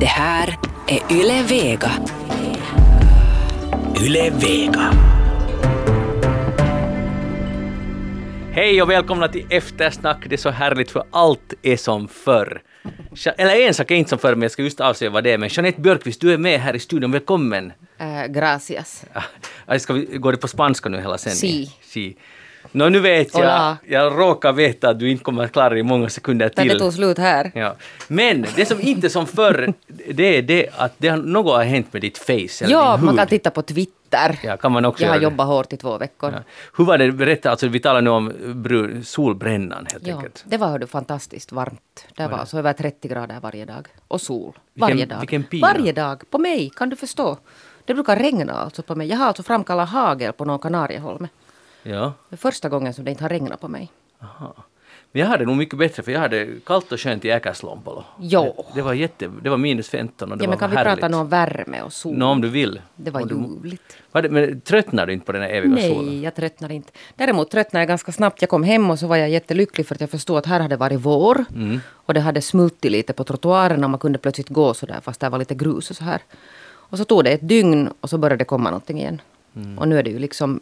Det här är Yle Vega. Yle Vega. Hej och välkomna till Eftersnack. Det är så härligt för allt är som förr. Ja- Eller en sak är inte som förr, men jag ska just avslöja vad det är. Men Jeanette Björkqvist, du är med här i studion. Välkommen! Eh, gracias. Ah, Ska vi, går det på spanska nu hela sändningen? Si. si. Nå, nu vet jag, Hola. jag råkar veta att du inte kommer att klara i många sekunder Men det till. tog slut här. Ja. Men det som inte är som förr, det är det att det har, något har hänt med ditt face. Eller Ja, din man kan titta på Twitter. Ja, kan man också jag har göra det. jobbat hårt i två veckor. Ja. Ja. Hur var det, berätta, alltså vi talar nu om brun, solbrännan helt enkelt. det var hördu fantastiskt varmt. Det var så över 30 grader varje dag. Och sol. Vilken- Varje dag. vilken pina. Varje dag. På mig, kan du förstå? Det brukar regna alltså på mig. Jag har alltså framkallat hagel på någon Kanarieholme. Ja. Det är första gången som det inte har regnat på mig. Aha. Men jag hade nog mycket bättre för jag hade kallt och skönt i Äkäslompolo. Jo. Det, det var jätte, det var minus 15 och det Ja, var men kan vi härligt. prata nu om värme och sol? Nå, om du vill. Det var ljuvligt. men tröttnar du inte på den här eviga solen? Nej, jag tröttnar inte. Däremot tröttnade jag ganska snabbt. Jag kom hem och så var jag jättelycklig för att jag förstod att här hade varit vår. Mm. Och det hade smultit lite på trottoaren och man kunde plötsligt gå så där fast det var lite grus och så här. Och så tog det ett dygn och så började det komma någonting igen. Mm. Och nu är det ju liksom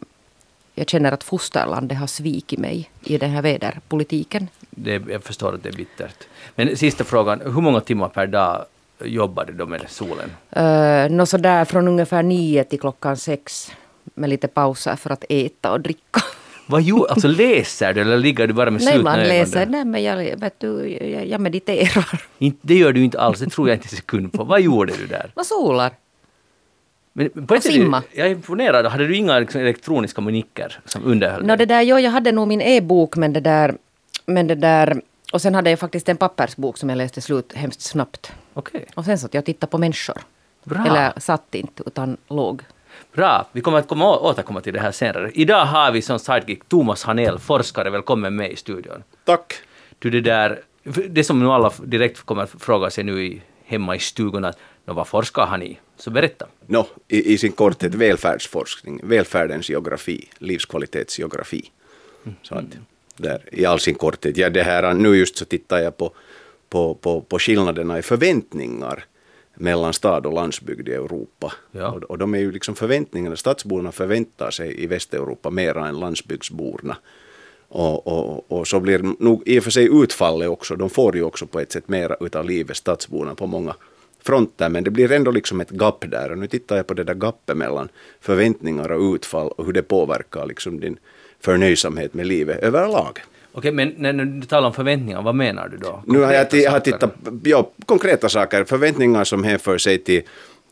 jag känner att fosterlandet har svikit mig i den här väderpolitiken. Det, jag förstår att det är bittert. Men sista frågan, hur många timmar per dag jobbar du med solen? Uh, Nå sådär från ungefär nio till klockan sex. Med lite pauser för att äta och dricka. Vad jo, alltså läser du eller ligger du bara med Nej, slutna man ögon läser. där? Nej, men jag, vet du, jag, jag mediterar. Det gör du inte alls, det tror jag inte en sekund på. Vad gjorde du där? Vad solar? Men på Och sätt- simma. Jag är imponerad. Hade du inga liksom, elektroniska moniker som underhöll Nå, dig? det där, jo, jag hade nog min e-bok, men det där... Men det där och sen hade jag faktiskt en pappersbok som jag läste slut hemskt snabbt. Okej, Och sen satt jag och tittade på människor. Bra. Eller satt inte, utan låg. bra. Vi kommer att komma, återkomma till det här senare. Idag har vi som sidekick Thomas Hanell, forskare. Välkommen med i studion. Tack. Du, det, där, det som nu alla direkt kommer att fråga sig nu i, hemma i stugan, "Nå, vad forskar han i? Så berätta. No, i, I sin korthet välfärdsforskning, välfärdens geografi, livskvalitetsgeografi. Så att, där, I all sin korthet. Ja, det här, nu just så tittar jag på, på, på, på skillnaderna i förväntningar mellan stad och landsbygd i Europa. Ja. Och, och de är ju liksom förväntningarna, stadsborna förväntar sig i Västeuropa mera än landsbygdsborna. Och, och, och så blir nog i och för sig utfallet också, de får ju också på ett sätt mera utav livet, stadsborna, på många fronter, men det blir ändå liksom ett gap där. Och nu tittar jag på det där gapet mellan förväntningar och utfall och hur det påverkar liksom din förnöjsamhet med livet överlag. Okej, men när du talar om förväntningar, vad menar du då? Nu har jag, Konkreta jag har tittat ja, konkreta saker, förväntningar som hänför sig till,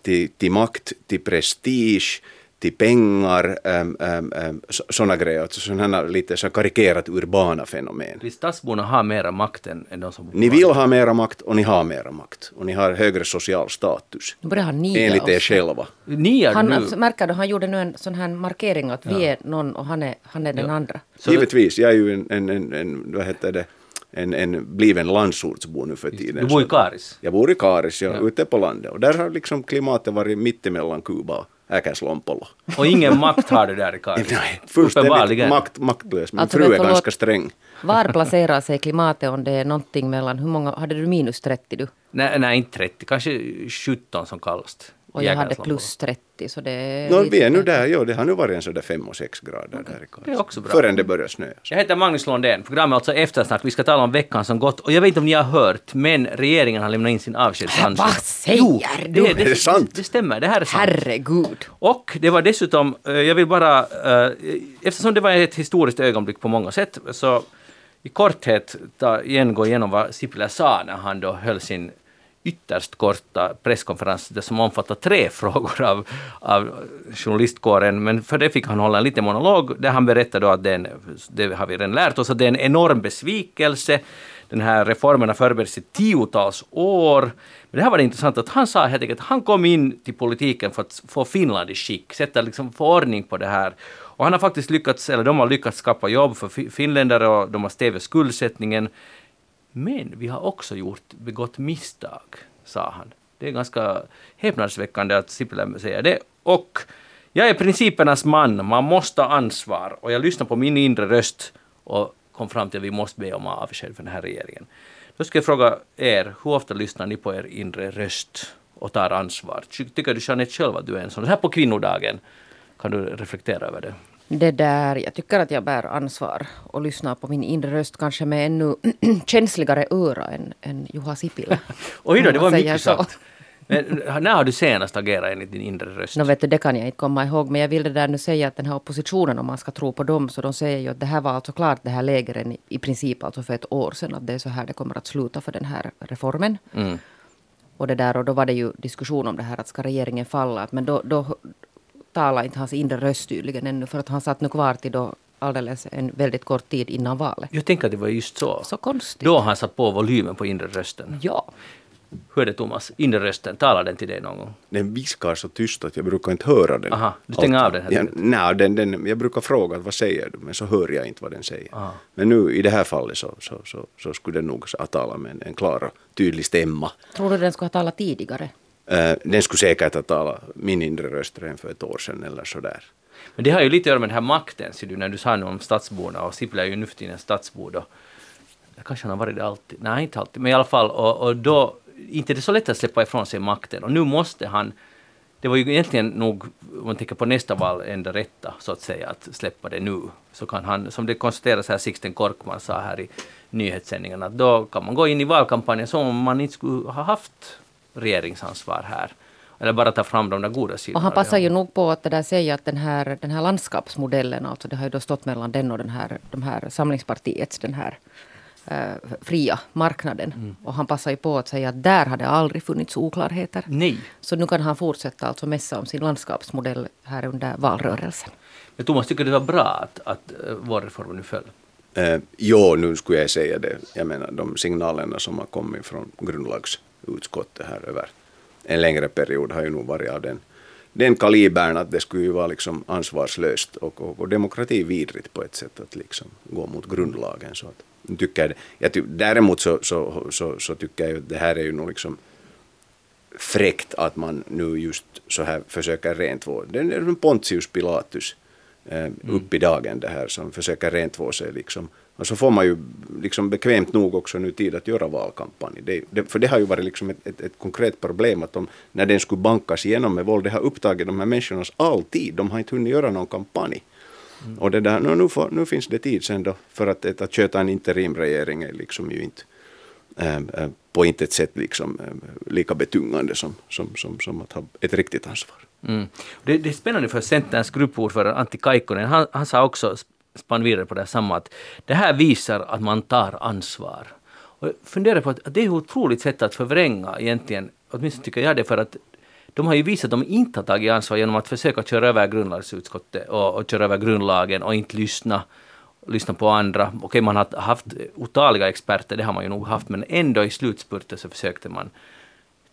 till, till makt, till prestige, till pengar, um, um, um, sådana grejer. Alltså sådana här lite så karikerat urbana fenomen. Vill stadsborna ha mera makt än, än de som bor Ni vill ha mera makt och ni har mera makt. Och ni har högre social status. Nu börjar han nia Enligt er själva. Ni är Han, nu... märker du, han gjorde nu en sån här markering att vi är någon och han är, han är den andra. Så- Givetvis, jag är ju en, en, en, en vad heter det, en, en bliven landsortsbo nu för tiden. Du bor i Karis. Jag bor i Karis, ja, Ja. ute på landet. Och där har liksom klimatet varit mittemellan Kuba och Äkäslompolo. Och ingen makt har du där i Karis. Nej, fullständigt makt, maktlös. Min Alltså, fru är ganska sträng. Var placerar sig klimatet om det är någonting mellan, hur många, hade du minus 30 du? Nej, nej, inte 30, kanske 17 som kallast. Och jag hade plus 30 så det är lite- vi är nu där, jo, det har nu varit en sådär 5 och 6 grader där i Karis. Det är också bra. Förrän det börjar snöa. Jag heter Magnus Lundén. Programmet är alltså Eftersnack. Vi ska tala om veckan som gått. Och jag vet inte om ni har hört, men regeringen har lämnat in sin avskedsansökan. Vad säger Jo, du? Det, det, Är det sant? Det stämmer, det här är sant. Herregud. Och det var dessutom, eh, jag vill bara, eh, eftersom det var ett historiskt ögonblick på många sätt, så i korthet ta, igen gå igenom vad Sipilä sa när han då höll sin ytterst korta presskonferens som omfattar tre frågor av, av journalistkåren. Men för det fick han hålla en liten monolog där han berättade då att en, det har vi redan lärt oss, att det är en enorm besvikelse. Den här reformen har förberetts i tiotals år. Men det här var det intressant att han sa helt enkelt att han kom in till politiken för att få Finland i skick, sätta liksom, få ordning på det här. Och han har faktiskt lyckats, eller de har lyckats skapa jobb för finländare och de har stävjat skuldsättningen. Men vi har också gjort, begått misstag, sa han. Det är ganska häpnadsväckande att Sipilä säger det. Och jag är principernas man, man måste ha ansvar. Och jag lyssnade på min inre röst och kom fram till att vi måste be om avsked för den här regeringen. Då ska jag fråga er, hur ofta lyssnar ni på er inre röst och tar ansvar? Tycker du Jeanette själv att du är en sån? Så här på kvinnodagen, kan du reflektera över det? Det där, jag tycker att jag bär ansvar och lyssnar på min inre röst kanske med ännu känsligare öra än, än Juha Sipilä. Oj då, det var mycket sagt. Men när har du senast agerat enligt din inre röst? Nå vet du, det kan jag inte komma ihåg. Men jag vill det där nu säga att den här oppositionen, om man ska tro på dem, så de säger ju att det här var alltså klart, det här lägren i, princip alltså för ett år sedan, att det är så här det kommer att sluta för den här reformen. Mm. Och, det där, och då var det ju diskussion om det här att ska regeringen falla. Men då, då talar inte hans inre röst tydligen ännu, för att han satt nu kvar till då alldeles en väldigt kort tid innan valet. Jag tänker att det var just så. Så konstigt. Då har han satt på volymen på inre rösten. Ja. Hur är det Thomas? Inre rösten, talar den till dig någon gång? Den viskar så tyst att jag brukar inte höra den. Aha, du stänger av den helt ja, enkelt. Nej, den, den, jag brukar fråga vad säger du, men så hör jag inte vad den säger. Aha. Men nu i det här fallet så, så, så, så skulle den nog ha talat med en, en klar och tydlig stämma. Tror du den skulle ha talat tidigare? Eh, den skulle säkert ha talat min inre röst redan för ett år sedan eller sådär. Men det har ju lite att göra med den här makten, ser du, när du sa nu om stadsborna och Sipilä är ju nu för tiden stadsbo då. Kanske han har varit det alltid, nej inte alltid, men i alla fall och, och då, inte det är så lätt att släppa ifrån sig makten och nu måste han det var ju egentligen nog, om man tänker på nästa val, enda rätta så att säga, att släppa det nu. Så kan han, som det konstateras här, Sixten Korkman sa här i nyhetssändningen, att då kan man gå in i valkampanjen som om man inte skulle ha haft regeringsansvar här. Eller bara ta fram de där goda sidorna. Och han passar ju nog på att det där säga att den här, den här landskapsmodellen, alltså det har ju då stått mellan den och den här, de här samlingspartiets, den här eh, fria marknaden. Mm. Och han passar ju på att säga att där har det aldrig funnits oklarheter. Nej. Så nu kan han fortsätta alltså mässa om sin landskapsmodell här under valrörelsen. Men Thomas, tycker du det var bra att, att uh, vårreformen nu föll? Eh, jo, nu skulle jag säga det. Jag menar de signalerna som har kommit från grundlagsutskottet här över en längre period har ju nog varit av den, den kalibern att det skulle ju vara liksom ansvarslöst och, och, och demokratividrigt på ett sätt att liksom gå mot grundlagen. Så att, tycker jag, jag däremot så, så, så, så tycker jag att det här är ju nog liksom fräckt att man nu just så här försöker rentvå. Det är en Pontius Pilatus eh, upp i dagen det här som försöker rentvå sig liksom. Och så får man ju liksom bekvämt nog också nu tid att göra valkampanj. Det, det, för det har ju varit liksom ett, ett, ett konkret problem att de, när den skulle bankas igenom med våld, det har upptagit de här människornas all tid. De har inte hunnit göra någon kampanj. Och det där, nu, nu, får, nu finns det tid sen då för att, att, köta en interimregering är liksom ju inte eh, på intet sätt liksom, eh, lika betungande som, som, som, som att ha ett riktigt ansvar. Mm. Det, det är spännande för Centerns gruppordförande Antti Kaikkonen, han, han sa också, spann vidare på det här samma, att det här visar att man tar ansvar. Och jag funderar på att, att det är ett otroligt sätt att förvränga egentligen, åtminstone tycker jag det, för att de har ju visat att de inte har tagit ansvar genom att försöka köra över grundlagsutskottet och, och köra över grundlagen och inte lyssna lyssna på andra. Okej, man har haft otaliga experter, det har man ju nog haft, men ändå i slutspurten så försökte man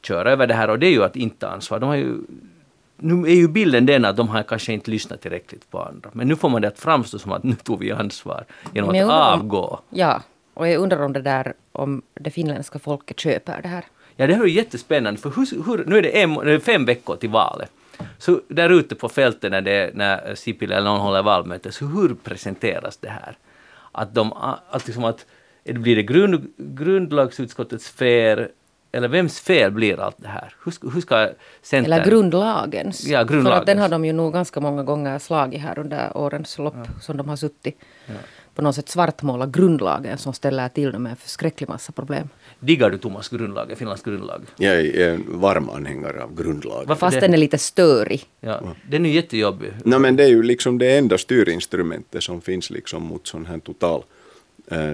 köra över det här och det är ju att inte ta ansvar. De har ju, nu är ju bilden den att de har kanske inte lyssnat tillräckligt på andra. Men nu får man det att framstå som att nu tog vi ansvar genom att om- avgå. Ja, och jag undrar om det där, om det finländska folket köper det här. Ja, det här är jättespännande, för hur, hur, nu är det, en, fem veckor till valet. Så där ute på fältet när, det, när Sipilä eller någon håller valmöte, så hur presenteras det här? Att, de, att, liksom att blir det grund, grundlagsutskottets fel, eller vems fel blir allt det här? Hur, ska- hur ska Centern... Eller grundlagens. Ja, För att den grundlagens. har de ju nog ganska många gånger slagit här under årens lopp som de har suttit. På något sätt svartmåla grundlagen som ställer till dem med en förskräcklig massa problem. Diggar du Thomas grundlagen, Finlands grundlag? Jag är en varm anhängare av grundlagen. Varför Fast det? den är lite störig. Ja, den är ju jättejobbig. No, men det är ju liksom det enda styrinstrumentet som finns liksom mot sån här total,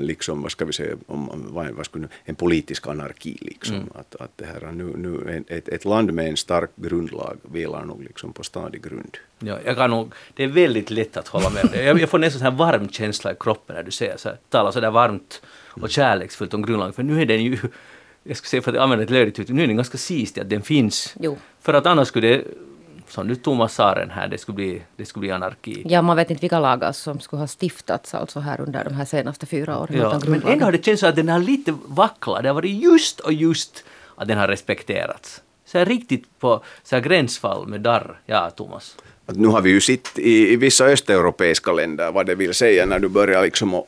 liksom, vad ska vi säga, om, vad, vad skulle, nu- en politisk anarki. Liksom. Mm. Att, att det här, nu, nu, en- ett, ett land med en stark grundlag vilar nog liksom på stadig grund. Ja, jag kan nog, det är väldigt lätt att hålla med. Jag, jag får nästan så här varm känsla i kroppen när du säger så här, talar så där varmt och kärleksfullt om grundlagen. För nu är den ju, jag ska säga för att använda ett löjligt uttryck, nu är den ganska sisig att den finns. Jo. För att annars skulle det, som nu Thomas sa den här, det skulle bli, det skulle bli anarki. Ja, man vet inte vilka lagar som skulle ha stiftats alltså här under de här senaste fyra åren Ja, men ändå har det känts att den har lite vacklat. Det har varit just och just att den har respekterats. så här riktigt på så här gränsfall med darr. Ja, Thomas. Att nu har vi ju sett i, i vissa östeuropeiska länder vad det vill säga när du börjar liksom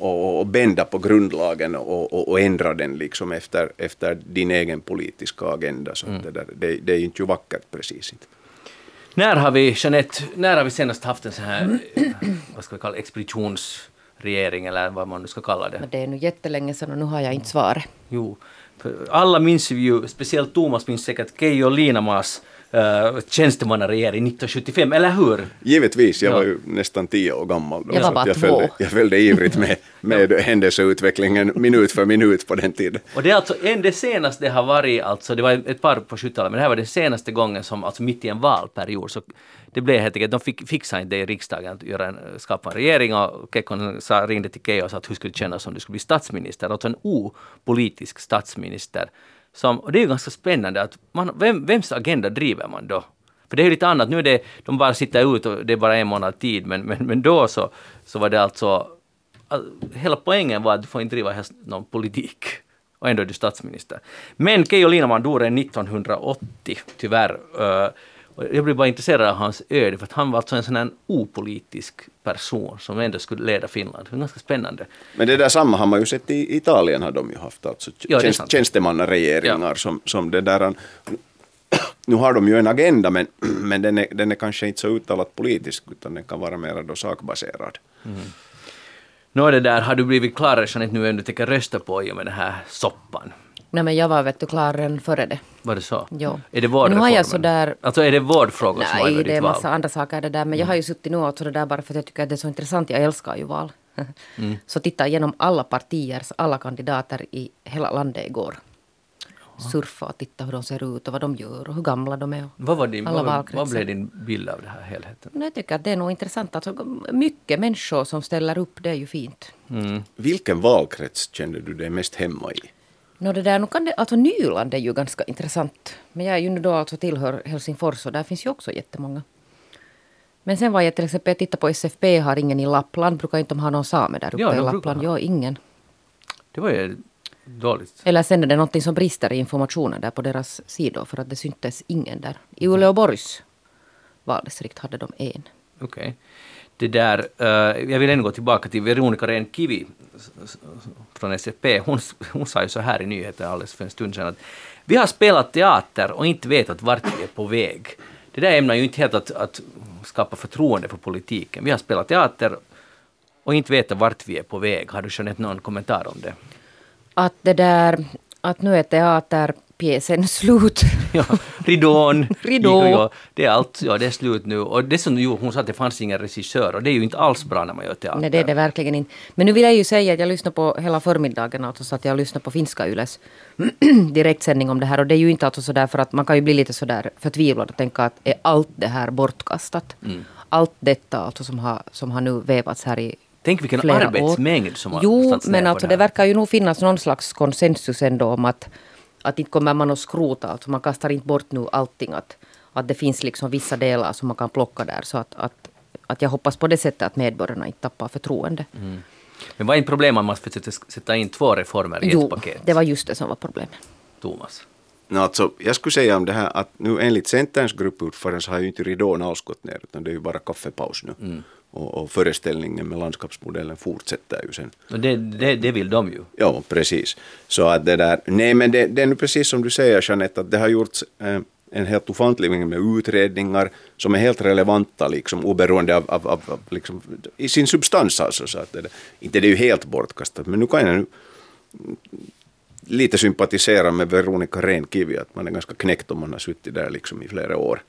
bända på grundlagen och, och, och ändra den liksom efter, efter din egen politiska agenda. Så det, där, det, det är ju inte ju vackert precis. Inte. När har vi, Jeanette, när har vi senast haft en sån här, eh, vad ska vi kalla expeditionsregering eller vad man nu ska kalla det? Men det är nu jättelänge sedan och nu har jag inte svaret. Jo, för alla minns ju, speciellt Thomas minns säkert Keijo Liinamas uh, tjänstemannaregering 1975, eller hur? Givetvis, jag Ja. var ju nästan tio år gammal då. Jag var bara jag, två. följde, jag följde ivrigt med, med händelseutvecklingen minut för minut på den tiden. Och det är alltså en, det senaste har varit, alltså det var ett par på 70-talet, men det här var den senaste gången som, alltså mitt i en valperiod, så det blev helt enkelt, de fick, fixade inte det i riksdagen att göra en, skapa en regering och Kekkonen sa, ringde till Keijo och sa att hur skulle det kännas om du skulle bli statsminister, alltså en opolitisk statsminister. Som, och det är ju ganska spännande att man, vem, vems agenda driver man då? För det är ju lite annat, nu är det, de bara sitter ut och det är bara en månad tid, men, men, men då så, så var det alltså All- hela poängen var att du får inte driva någon politik. Och ändå är du statsminister. Men Keijo Liinaman dog redan 1980, tyvärr. Och jag blev bara intresserad av hans öde, för att han var alltså en sån här opolitisk person som ändå skulle leda Finland. Det var ganska spännande. Men det där samma har man ju sett i Italien har de ju haft, alltså Ja, tjänst, tjänstemannaregeringar Ja. som, som det där. Nu har de ju en agenda men, men den, är, den är kanske inte så uttalat politisk utan den kan vara mer då sakbaserad. Nå det där, har du blivit klarare Jeanette nu vem du tänker rösta på i och med den här soppan? Nej men jag var vet du klar redan före det. Var det så? Jo. Är det Men nu har jag vårdreformen? sådär- Alltså är det vårdfrågor som Nej, det är val? massa andra saker det där. Men jag har ju suttit nu åt det där bara för att jag tycker att det är så intressant. Jag älskar ju val. Mm. Så titta igenom alla partiers, alla kandidater i hela landet igår. Surfa och titta hur de ser ut och vad de gör och hur gamla de är. Vad, var din, alla vad, vad blev din bild av den här helheten? Jag tycker att det är nog intressant. Alltså, mycket människor som ställer upp, det är ju fint. Mm. Vilken valkrets kände du dig mest hemma i? Nå det där, nu kan det, alltså Nyland är ju ganska intressant. Men jag är ju nu då alltså tillhör Helsingfors och där finns ju också jättemånga. Men sen var jag till exempel, jag tittade på SFP, har ingen i Lappland. Brukar inte de ha någon same där uppe Ja, i Lappland? Ja, ingen. Det var ju dåligt. Eller sen är det någonting som brister i informationen där på deras sidor för att det syntes ingen där. I Uleåborgs valdistrikt hade de en. Okej. Det där, eh, jag vill ännu gå tillbaka till Veronica Rehn-Kivi från SFP. Hon, hon sa ju så här i nyheter alldeles för en stund sedan att vi har spelat teater och inte vetat vart vi är på väg. Det där ämnar ju inte helt att, att skapa förtroende för politiken. Vi har spelat teater och inte vetat vart vi är på väg. Har du Jeanette någon kommentar om det? Att det där, att nu är teater teaterpjäsen slut. Ja, ridån. Ridå. det är allt, ja det är slut nu. Och det som jo, hon sa att det fanns ingen regissör och det är ju inte alls bra när man gör teater. Nej, det är det verkligen inte. Men nu vill jag ju säga att jag lyssnade på hela förmiddagen, alltså så att jag lyssnade på finska Yles direktsändning om det här. Och det är ju inte alltså sådär för att man kan ju bli lite sådär förtvivlad och tänka att är allt det här bortkastat? Mm. Allt detta alltså som har, som har nu vävats här i Tänk vilken arbetsmängd år. som har Jo, men alltså det verkar ju nog finnas någon slags konsensus ändå om att, att inte kommer man att skrota, alltså man kastar inte bort nu allting. Att, att det finns liksom vissa delar som man kan plocka där. Så att, att, att jag hoppas på det sättet att medborgarna inte tappar förtroende. Mm. Men vad är inte problemet om man försöker sätta in två reformer i Jo, ett paket? det var just det som var problemet. Thomas. No, alltså, jag skulle säga om det här att nu enligt Centerns gruppordförande så har ju inte ridån alls gått ner utan det är ju bara kaffepaus nu. Mm. Och, och föreställningen med landskapsmodellen fortsätter ju sen. Och det, det, det vill de ju. Ja, precis. Så att det där, nej men det, det är nu precis som du säger Jeanette, att det har gjorts eh, en helt ofantlig mängd med utredningar som är helt relevanta liksom oberoende av, av, av, av liksom, i sin substans alltså. Så att det, inte det är ju helt bortkastat, men nu kan jag nu lite sympatisera med Veronica Rehn-Kivi, att man är ganska knäckt om man har suttit där liksom i flera år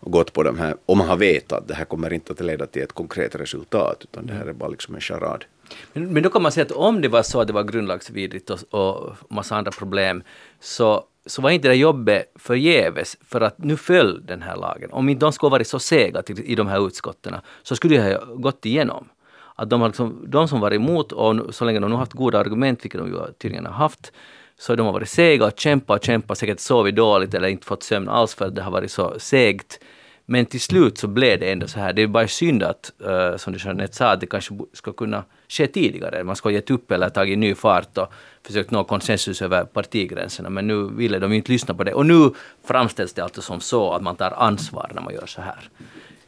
och gått på de här, och man har vetat att det här kommer inte att leda till ett konkret resultat, utan det här är bara liksom en charad. Men, men då kan man säga att om det var så att det var grundlagsvidrigt och, och massa andra problem, så, så var inte det jobbet förgäves, för att nu föll den här lagen. Om inte de skulle ha varit så sega till, i de här utskotten, så skulle det ha gått igenom. Att de, liksom, de som var emot, och så länge de nu haft goda argument, vilket de ju tydligen har haft, så de har varit sega och kämpat och kämpat, säkert sovit dåligt eller inte fått sömn alls för att det har varit så segt. Men till slut så blev det ändå så här. Det är bara synd att, uh, som du Jeanette sa, att det kanske ska kunna ske tidigare. Man ska ha gett upp eller tagit ny fart och försökt nå konsensus över partigränserna, men nu ville de ju inte lyssna på det. Och nu framställs det alltså som så att man tar ansvar när man gör så här.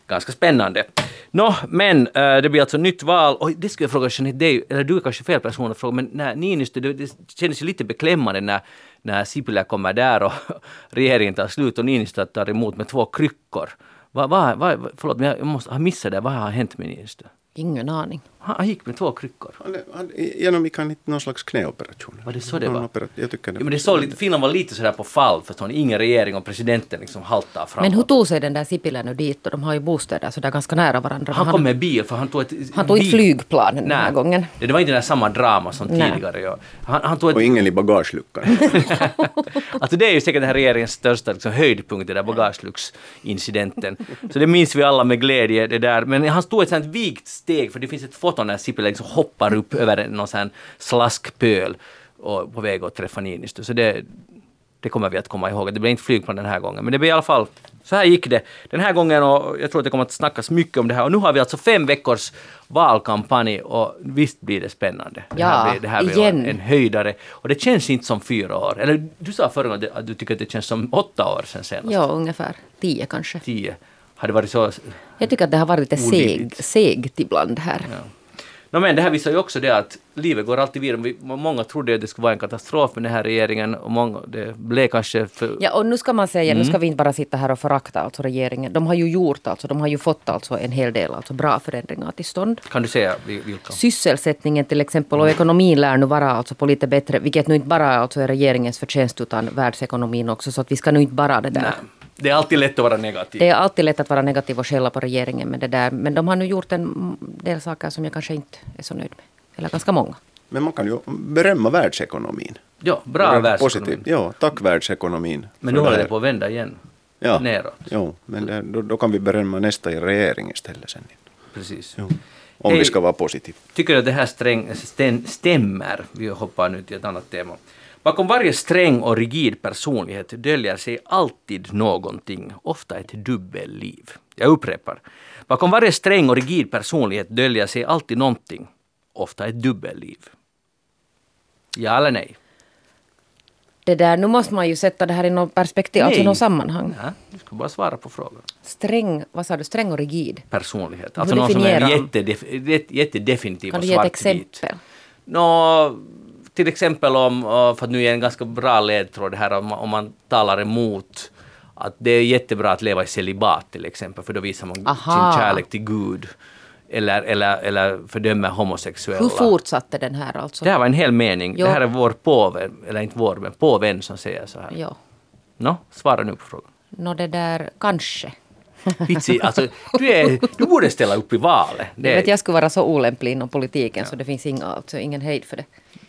Ganska spännande. Nå, men äh, det blir alltså nytt val. Och det skulle jag fråga Jeanette dig, eller du är kanske fel person att fråga, men när Niinistö, det, det kändes ju lite beklämmande när, när Sipilä kommer där och regeringen tar slut och Niinistö tar emot med två kryckor. Va, va, va, förlåt, men jag måste ha missat det. Vad har hänt med Niinistö? Ingen aning. Han, han gick med två kryckor. Han, han, genomgick han inte någon slags knäoperation? Var det så det Någon var? jag tycker det. Ja, men det såg lite, Finland var lite sådär på fall förstår ni. Ingen regering och presidenten liksom haltar framåt. Men hur tog sig den där Sipilä nu dit? Och de har ju bostäder så där ganska nära varandra. han Men kom med bil för han tog ett... han tog bil. flygplan den här gången. Det, det var inte den där samma drama som Nej. tidigare. Ja. Han, han tog ett Och ingen i bagageluckan. Alltså det är ju säkert den här regeringens största liksom, höjdpunkt, den där bagagelucksincidenten. Så det minns vi alla med glädje. Det där. Men han stod ett sånt vikt steg, för det finns ett foto när Sipilä liksom hoppar upp över någon sån slaskpöl och på väg att träffa Niinistö. Så det, det kommer vi att komma ihåg. Det blev inte flygplan den här gången, men det blev i alla fall så här gick det den här gången och jag tror att det kommer att snackas mycket om det här. Och nu har vi alltså fem veckors valkampanj och visst blir det spännande. det här Ja, blir, det här blir igen. en höjdare. Och det känns inte som fyra år. Eller du sa förra gången att du tycker att det känns som åtta år sedan senast. Ja, ungefär tio kanske. Tio. Har det varit så? Jag tycker att det har varit lite seg, segt ibland här. Ja. No, men det här visar ju också det att livet går alltid vidare. Vi- Många trodde att det skulle vara en katastrof med den här regeringen och många, det blev kanske för... Ja, och nu ska man säga, Mm. nu ska vi inte bara sitta här och förakta alltså regeringen. De har ju gjort alltså, de har ju fått alltså en hel del alltså bra förändringar till stånd. Kan du säga vil- vilka? Sysselsättningen till exempel och ekonomin lär nu vara alltså på lite bättre, vilket nu inte bara alltså är regeringens förtjänst utan världsekonomin också. Så att vi ska nu inte bara det där. Nej. Det är alltid lätt att vara negativ. Det är alltid lätt att vara negativ och skälla på regeringen med det där. Men de har nu gjort en del saker som jag kanske inte är så nöjd med. Eller ganska många. Men man kan ju berömma världsekonomin. Ja, bra Det är världsekonomi. positivt. Ja, tack världsekonomin. Men nu håller det på att vända igen. ja. Neråt. Jo, men det, då, då kan vi berömma nästa regering istället sen. Precis. Jo. Om Hej. vi ska vara positiva. Tycker du att det här sträng, stäm, stämmer? Vi hoppar nu till ett annat tema. Bakom varje sträng och rigid personlighet döljer sig alltid någonting, ofta ett dubbelliv. Jag upprepar. Bakom varje sträng och rigid personlighet döljer sig alltid någonting, ofta ett dubbelliv. Ja eller nej? Det där, nu måste man ju sätta det här i något perspektiv, alltså Nej. något sammanhang. Nej, du ska bara svara på frågan. Sträng, vad sa du, sträng och rigid? Personlighet. Alltså någon som är jättedef, jättedefinitiv Kan och du ge ett svartvit. exempel? Nå, till exempel om, uh, för att nu är en ganska bra ledtråd det här om, man- om man talar emot att det är jättebra att leva i celibat till exempel, för då visar man Aha. sin kärlek till Gud. Eller, eller, eller fördömer homosexuella. Hur fortsatte den här alltså? Det här var en hel mening. Jo. Det här är vår påve, eller inte vår, men påven som säger så här. Ja. Nå, svara nu på frågan. Nå det där, kanske. Vitsi, alltså, du, är, du borde ställa upp i valet. Det Jag vet, jag skulle vara så olämplig inom politiken så det finns inga, alltså, ingen hejd för det.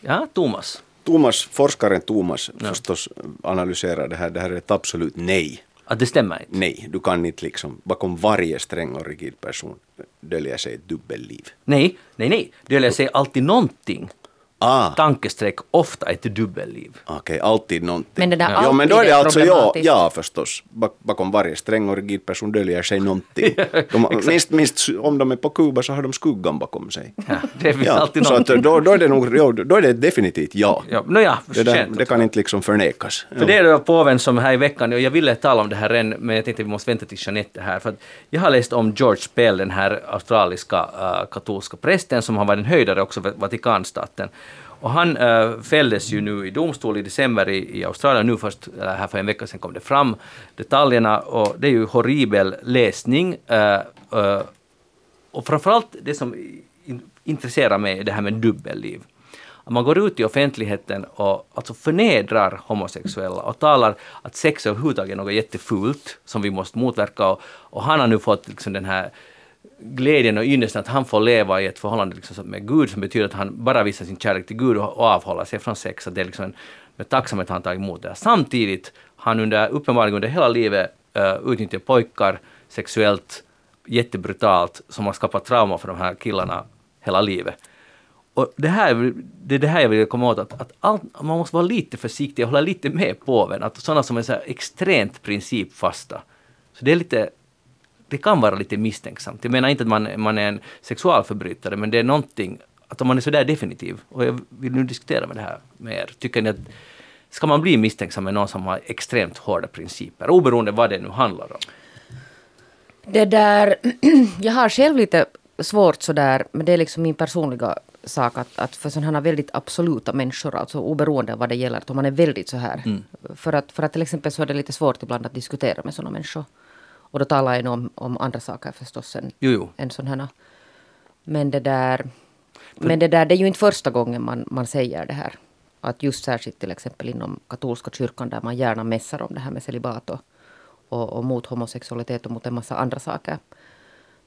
Ja, Thomas. Thomas, forskaren Thomas förstås analyserar det här. Det här är ett absolut nej. Att det stämmer inte. Nej, du kan inte liksom, bakom varje sträng och rigid person dölja sig ett dubbelliv. Nej, nej, nej. Döljer sig alltid någonting. Ah, Tankestreck, ofta ett dubbelliv. okej, alltid någonting. Men det där ja, men då är alltid det alltså ja, ja förstås. Bak, bakom varje sträng och rigid person döljer sig någonting. De, minst, minst om de är på Kuba så har de skuggan bakom sig. Ja, det finns Ja, alltid så att då, då är det nog, ja, då är det definitivt ja. Ja, no ja, Det, där, det kan inte liksom förnekas. För det är påven som här i veckan, och jag ville tala om det här än, men jag tänkte vi måste vänta till Jeanette här. För att jag har läst om George Pell, den här australiska äh, katolska prästen som har varit en höjdare också för Vatikanstaten. Och han äh, fälldes ju nu i domstol i december i, i Australien, nu först, äh, här för en vecka sedan kom det fram detaljerna, och det är ju horribel läsning. Äh, äh, och framförallt det som in, intresserar mig är det här med dubbelliv. Att man går ut i offentligheten och alltså förnedrar homosexuella och talar att sex överhuvudtaget är något jättefult som vi måste motverka. Och, och han har nu fått liksom den här glädjen och ynnesten att han får leva i ett förhållande liksom med Gud som betyder att han bara visar sin kärlek till Gud och, avhåller sig från sex. Att det är liksom en, med tacksamhet han tar emot det. Samtidigt har han under, uppenbarligen under hela livet eh, uh, utnyttjat pojkar sexuellt jättebrutalt som har skapat trauma för de här killarna hela livet. Och det, här, det är det här jag vill komma åt, att, att allt, man måste vara lite försiktig och hålla lite med påven. Att sådana som är så här extremt principfasta. Så det är lite, det kan vara lite misstänksamt. Jag menar inte att man, man är en sexualförbrytare, men det är någonting att om man är sådär definitiv, och jag vill nu diskutera med det här med er, tycker ni att ska man bli misstänksam med någon som har extremt hårda principer, oberoende vad det nu handlar om? Det där, jag har själv lite svårt sådär, men det är liksom min personliga sak att, att för sådana här väldigt absoluta människor, alltså oberoende av vad det gäller, att om man är väldigt så här. Mm. För, att, för att till exempel så är det lite svårt ibland att diskutera med sådana människor. Och då talar jag nog om, om andra saker förstås än, Jo, jo. än sån här. Men det där, men det där, det är ju inte första gången man, man säger det här. Att just särskilt till exempel inom katolska kyrkan där man gärna mässar om det här med celibat och, och, och mot homosexualitet och mot en massa andra saker.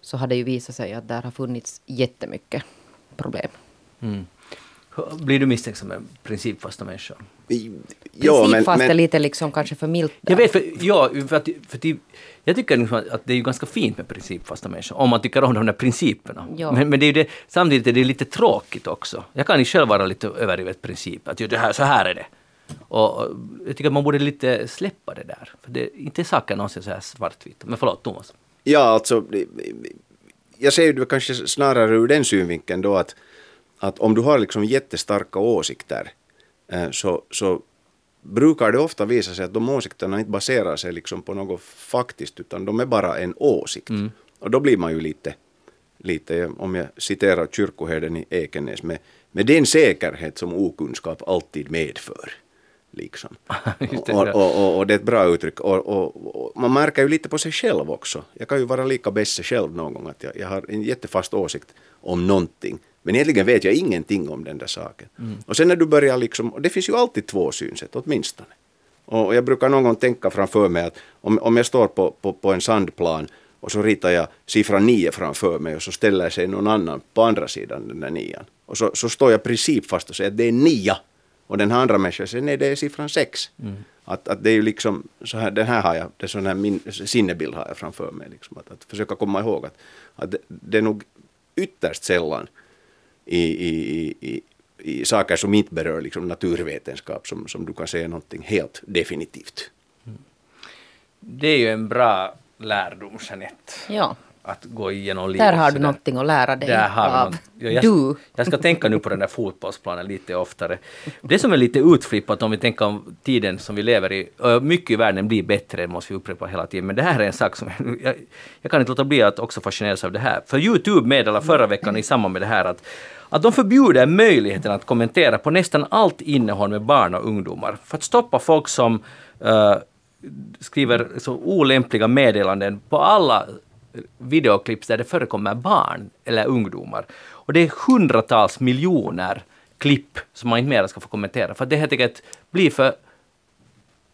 Så har det ju visat sig att där har funnits jättemycket problem. Mm. Blir du misstänksam med principfasta människor? Principfast är lite liksom kanske för milt. Jag vet, för, ja, för, att, för att, jag tycker liksom att det är ju ganska fint med principfasta människor, om man tycker om de där principerna. Ja. Men, men det är ju det, samtidigt är det lite tråkigt också. Jag kan ju själv vara lite överdrivet princip, att det här, så här är det. Och, och jag tycker att man borde lite släppa det där, för det, inte är saker någonsin så här svartvitt. Men förlåt, Thomas. Ja, alltså, jag ser ju det kanske snarare ur den synvinkeln då att, att om du har liksom jättestarka åsikter eh, så, så brukar det ofta visa sig att de åsikterna inte baserar sig liksom på något faktiskt utan de är bara en åsikt. Och då blir man ju lite, lite om jag citerar kyrkoherden i Ekenäs, med, med den säkerhet som okunskap alltid medför. Liksom. Det, och, och, och, och det är ett bra uttryck. Och, man märker ju lite på sig själv också. Jag kan ju vara lika bässe själv någon gång att jag, jag har en jättefast åsikt om någonting. Men egentligen vet jag ingenting om den där saken. Och sen när du börjar liksom, och det finns ju alltid två synsätt åtminstone. Och jag brukar någon gång tänka framför mig att om, om jag står på, på, på en sandplan och så ritar jag siffran 9 framför mig och så ställer sig någon annan på andra sidan den där nian. Och så, så står jag principfast och säger att det är nia. Och den här andra människan säger nej det är siffran 6. Att, att det är ju liksom så här, den här har jag, det är sån här min sinnebild har jag framför mig. Liksom, att, att försöka komma ihåg att, att det, det är nog ytterst sällan i, i, i, i, i saker som inte berör liksom naturvetenskap som, som du kan säga någonting helt definitivt. Det är ju en bra lärdom, Jeanette. Ja, Att gå igenom livet där har du någonting att lära dig av något. Ja, jag, du. jag ska tänka nu på den där fotbollsplanen lite oftare. Det som är lite utflippat om vi tänker om tiden som vi lever i, mycket i världen blir bättre, måste vi upprepa hela tiden, men det här är en sak som jag, jag kan inte låta bli att också fascineras av det här. För Youtube meddelade förra veckan i samband med det här att att de förbjuder möjligheten att kommentera på nästan allt innehåll med barn och ungdomar för att stoppa folk som eh, skriver så olämpliga meddelanden på alla videoklipp där det förekommer barn eller ungdomar. Och det är hundratals miljoner klipp som man inte mer ska få kommentera för det helt enkelt blir för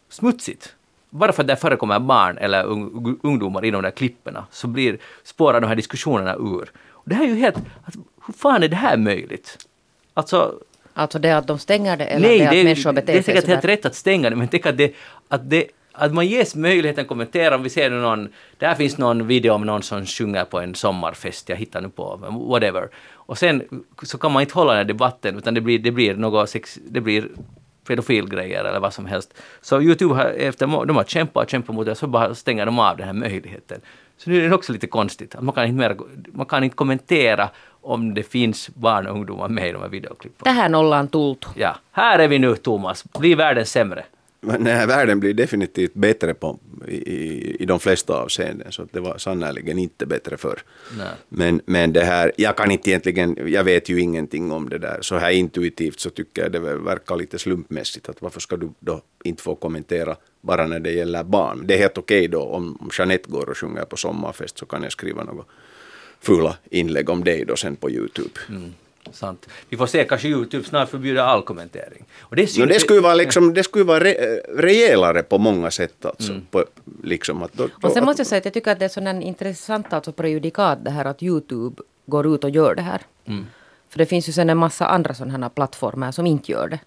smutsigt. Bara för att det förekommer barn eller ung, ungdomar i de där klipperna så blir, spårar de här diskussionerna ur. Och det här är ju helt... Alltså, hur fan är det här möjligt? Alltså, Alltså det att de stänger det eller Nej, det att det är, människor det beter är sig säkert helt rätt att stänga det, men tänk att, det, att, det, att man ges möjligheten att kommentera om vi ser någon, där finns någon video om någon som sjunger på en sommarfest, jag hittar nu på, whatever. Och sen så kan man inte hålla den här debatten, utan det blir, det blir något sex, det blir pedofilgrejer eller vad som helst. Så Youtube har, efter, de har kämpat och kämpat mot det, så bara stänger de av den här möjligheten. Så nu är det också lite konstigt, att man kan inte, mer, man kan inte kommentera om det finns barn och ungdomar med i de här videoklippen. Tähän ollaan tultu. Ja, här är vi nu Thomas. Blir världen sämre? Men den här världen blir definitivt bättre på, i, i, i de flesta avseenden, så det var sannerligen inte bättre förr. Nej. Men, men det här, jag kan inte egentligen, jag vet ju ingenting om det där. Så här intuitivt så tycker jag det verkar lite slumpmässigt. Att varför ska du då inte få kommentera bara när det gäller barn? Det är helt okej då om om Jeanette går och sjunger på sommarfest så kan jag skriva något fula inlägg om dig då sen på Youtube. Mm, sant. Vi får se, kanske Youtube snart förbjuder all kommentering. Och det No, det skulle ju vara, liksom, det skulle vara re, rejälare på många sätt. Alltså, Mm. på, liksom, att då, Och sen måste jag säga att jag tycker att det är sån intressant alltså prejudikat det här att Youtube går ut och gör det här. Mm. För det finns ju sen en massa andra sådana här plattformar som inte gör det.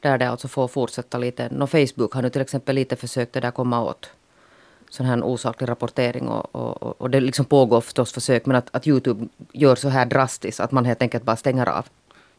Där det alltså får fortsätta lite. No, Facebook har nu till exempel lite försökt det där komma åt sån här osaklig rapportering och, och, och- det liksom pågår förstås försök men att, att Youtube gör så här drastiskt att man helt enkelt bara stänger av.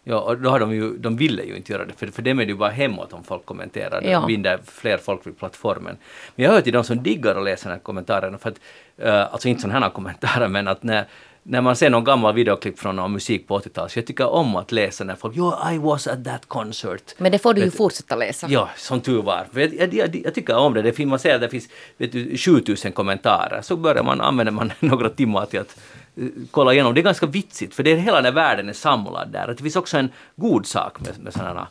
Ja, och då har de ju, de ville ju inte göra det, för, för dem är det ju bara hemåt om folk kommenterar. Det Ja. binder fler folk vid plattformen. Men jag hör till de som diggar att läsa de här kommentarerna, för att, eh, alltså inte sådana här kommentarer, men att när, när man ser någon gammal videoklipp från någon musik på 80-talet, så jag tycker om att läsa när folk ”Jo, I was at that concert”. Men det får du ju Vet- fortsätta läsa. Ja, som tur var. Jag, jag, jag, jag tycker om det. det finns, man ser att det finns vet du, 7000 kommentarer. Så börjar man, använder man några timmar till att eh, kolla igenom. Det är ganska vitsigt, för det är hela den här världen är samlad där. Det finns också en god sak med, med sådana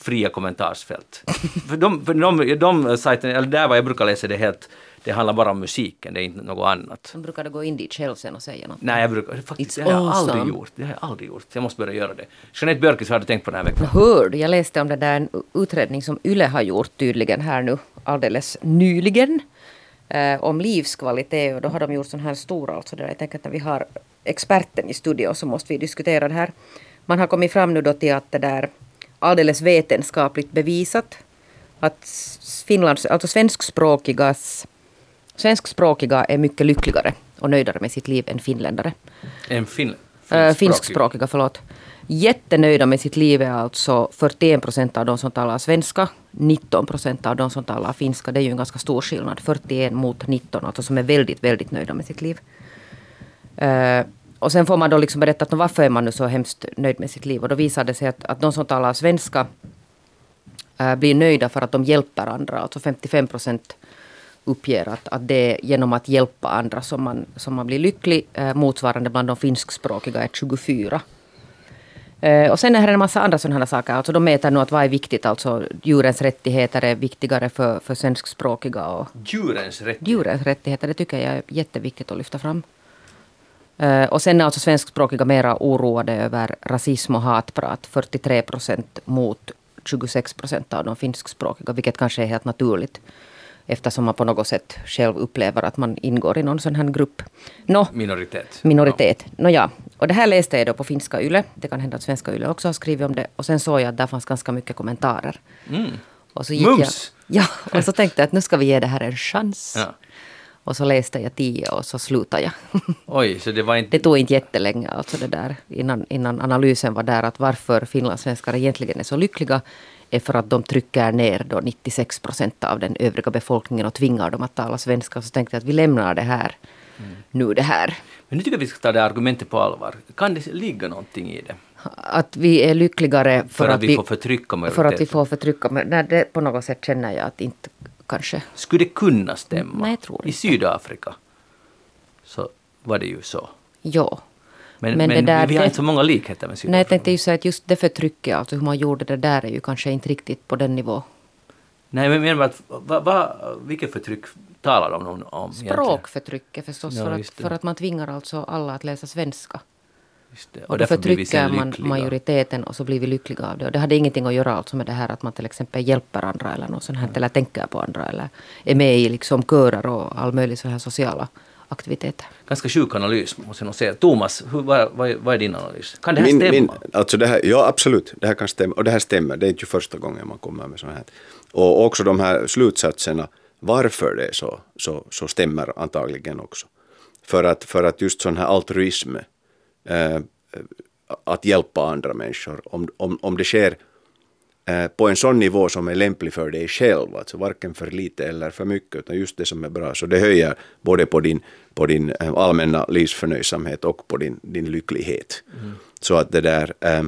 fria kommentarsfält. för de, för de, de sajterna, eller där var jag brukar läsa det helt, det handlar bara om musiken, det är inte något annat. Sen brukar du gå in dit själv sen och säga något. Nej, jag brukar faktiskt, It's det har jag aldrig awesome. gjort. Det har jag aldrig gjort. Jag måste börja göra det. Jeanette Björkis har du tänkt på den här veckan. Hör du, jag läste om det där en utredning som Yle har gjort tydligen här nu alldeles nyligen. Eh, om livskvalitet och då har de gjort sån här stor alltså där. Jag tänker att när vi har experten i studion så måste vi diskutera det här. Man har kommit fram nu då till att det där alldeles vetenskapligt bevisat att Finlands, alltså svenskspråkigas Svenskspråkiga är mycket lyckligare och nöjdare med sitt liv än finländare. En fin, Äh, finskspråkig. finskspråkiga, förlåt. Jättenöjda med sitt liv är alltså 41 procent av de som talar svenska, 19 procent av de som talar finska. Det är ju en ganska stor skillnad. 41 mot 19, alltså som är väldigt, väldigt nöjda med sitt liv. Eh, och sen får man då liksom berätta att varför är man nu så hemskt nöjd med sitt liv. Och då visar det sig att, att de som talar svenska eh, blir nöjda för att de hjälper andra. Alltså 55 procent uppger att, att det är genom att hjälpa andra som man, som man blir lycklig. Eh, motsvarande bland de finskspråkiga är 24. Eh, och sen är det en massa andra sådana saker. Alltså de mäter nu att vad är viktigt. Alltså djurens rättigheter är viktigare för, för svenskspråkiga. Och Djurens rätt. djurens rättigheter, det tycker jag är jätteviktigt att lyfta fram. Eh, och sen är alltså svenskspråkiga mera oroade över rasism och hatprat. 43 procent mot 26 procent av de finskspråkiga, vilket kanske är helt naturligt. Eftersom man på något sätt själv upplever att man ingår i någon sån här grupp. Nå, Minoritet. minoritet. Nåja, och det här läste jag då på finska YLE. Det kan hända att svenska YLE också har skrivit om det. Och sen såg jag att där fanns ganska mycket kommentarer. Och så gick Mums! Jag, ja, och så tänkte jag att nu ska vi ge det här en chans. Ja. Och så läste jag tio och så slutade jag. Oj, så det var inte... Det tog inte jättelänge alltså det där innan, innan analysen var där att varför finlandssvenskar egentligen är så lyckliga är för att de trycker ner då 96 procent av den övriga befolkningen och tvingar dem att tala svenska. Så tänkte jag att vi lämnar det här nu det här. Men nu tycker jag vi ska ta det argumentet på allvar. Kan det ligga någonting i det? Att vi är lyckligare för, För, att, vi får förtrycka för majoriteten? att vi får förtrycka. Nej, det, på något sätt känner jag att inte kanske. Skulle det kunna stämma? Nej, jag tror I inte. Sydafrika så var det ju så. Ja. Men, Men men, där- vi har det- inte så många likheter med Nej, jag Sydafrika. tänkte ju säga att just det förtrycket, alltså hur man gjorde det där är ju kanske inte riktigt på den nivå. Nej, men menar att, va, va, vilket förtryck talar de om? om? Språkförtrycket förstås, Ja, för, att, för att man tvingar alltså alla att läsa svenska. Just det. Och, Och då förtrycker man lyckliga. majoriteten och så blir vi lyckliga av det. Och det hade ingenting att göra alltså med det här att man till exempel hjälper andra eller något sånt här, eller tänker på andra eller är med i liksom körer och all möjlig så här sociala aktiviteter. Ganska sjuk analys, måste jag nog säga. Thomas, hur, vad, vad, är- vad är din analys? Kan det här stämma? Min, alltså det här, ja, absolut. Det här kan stämma. Och det här stämmer. Det är inte första gången man kommer med sådana här. Och också de här slutsatserna, varför det är så, så, så stämmer antagligen också. För att, för att just sån här altruism, eh, att hjälpa andra människor, om, om, om det sker eh, på en sån nivå som är lämplig för dig själv, alltså varken för lite eller för mycket, utan just det som är bra. Så det höjer både på din, på din eh, allmänna livsförnöjsamhet och på din, din lycklighet. Så att det där, eh,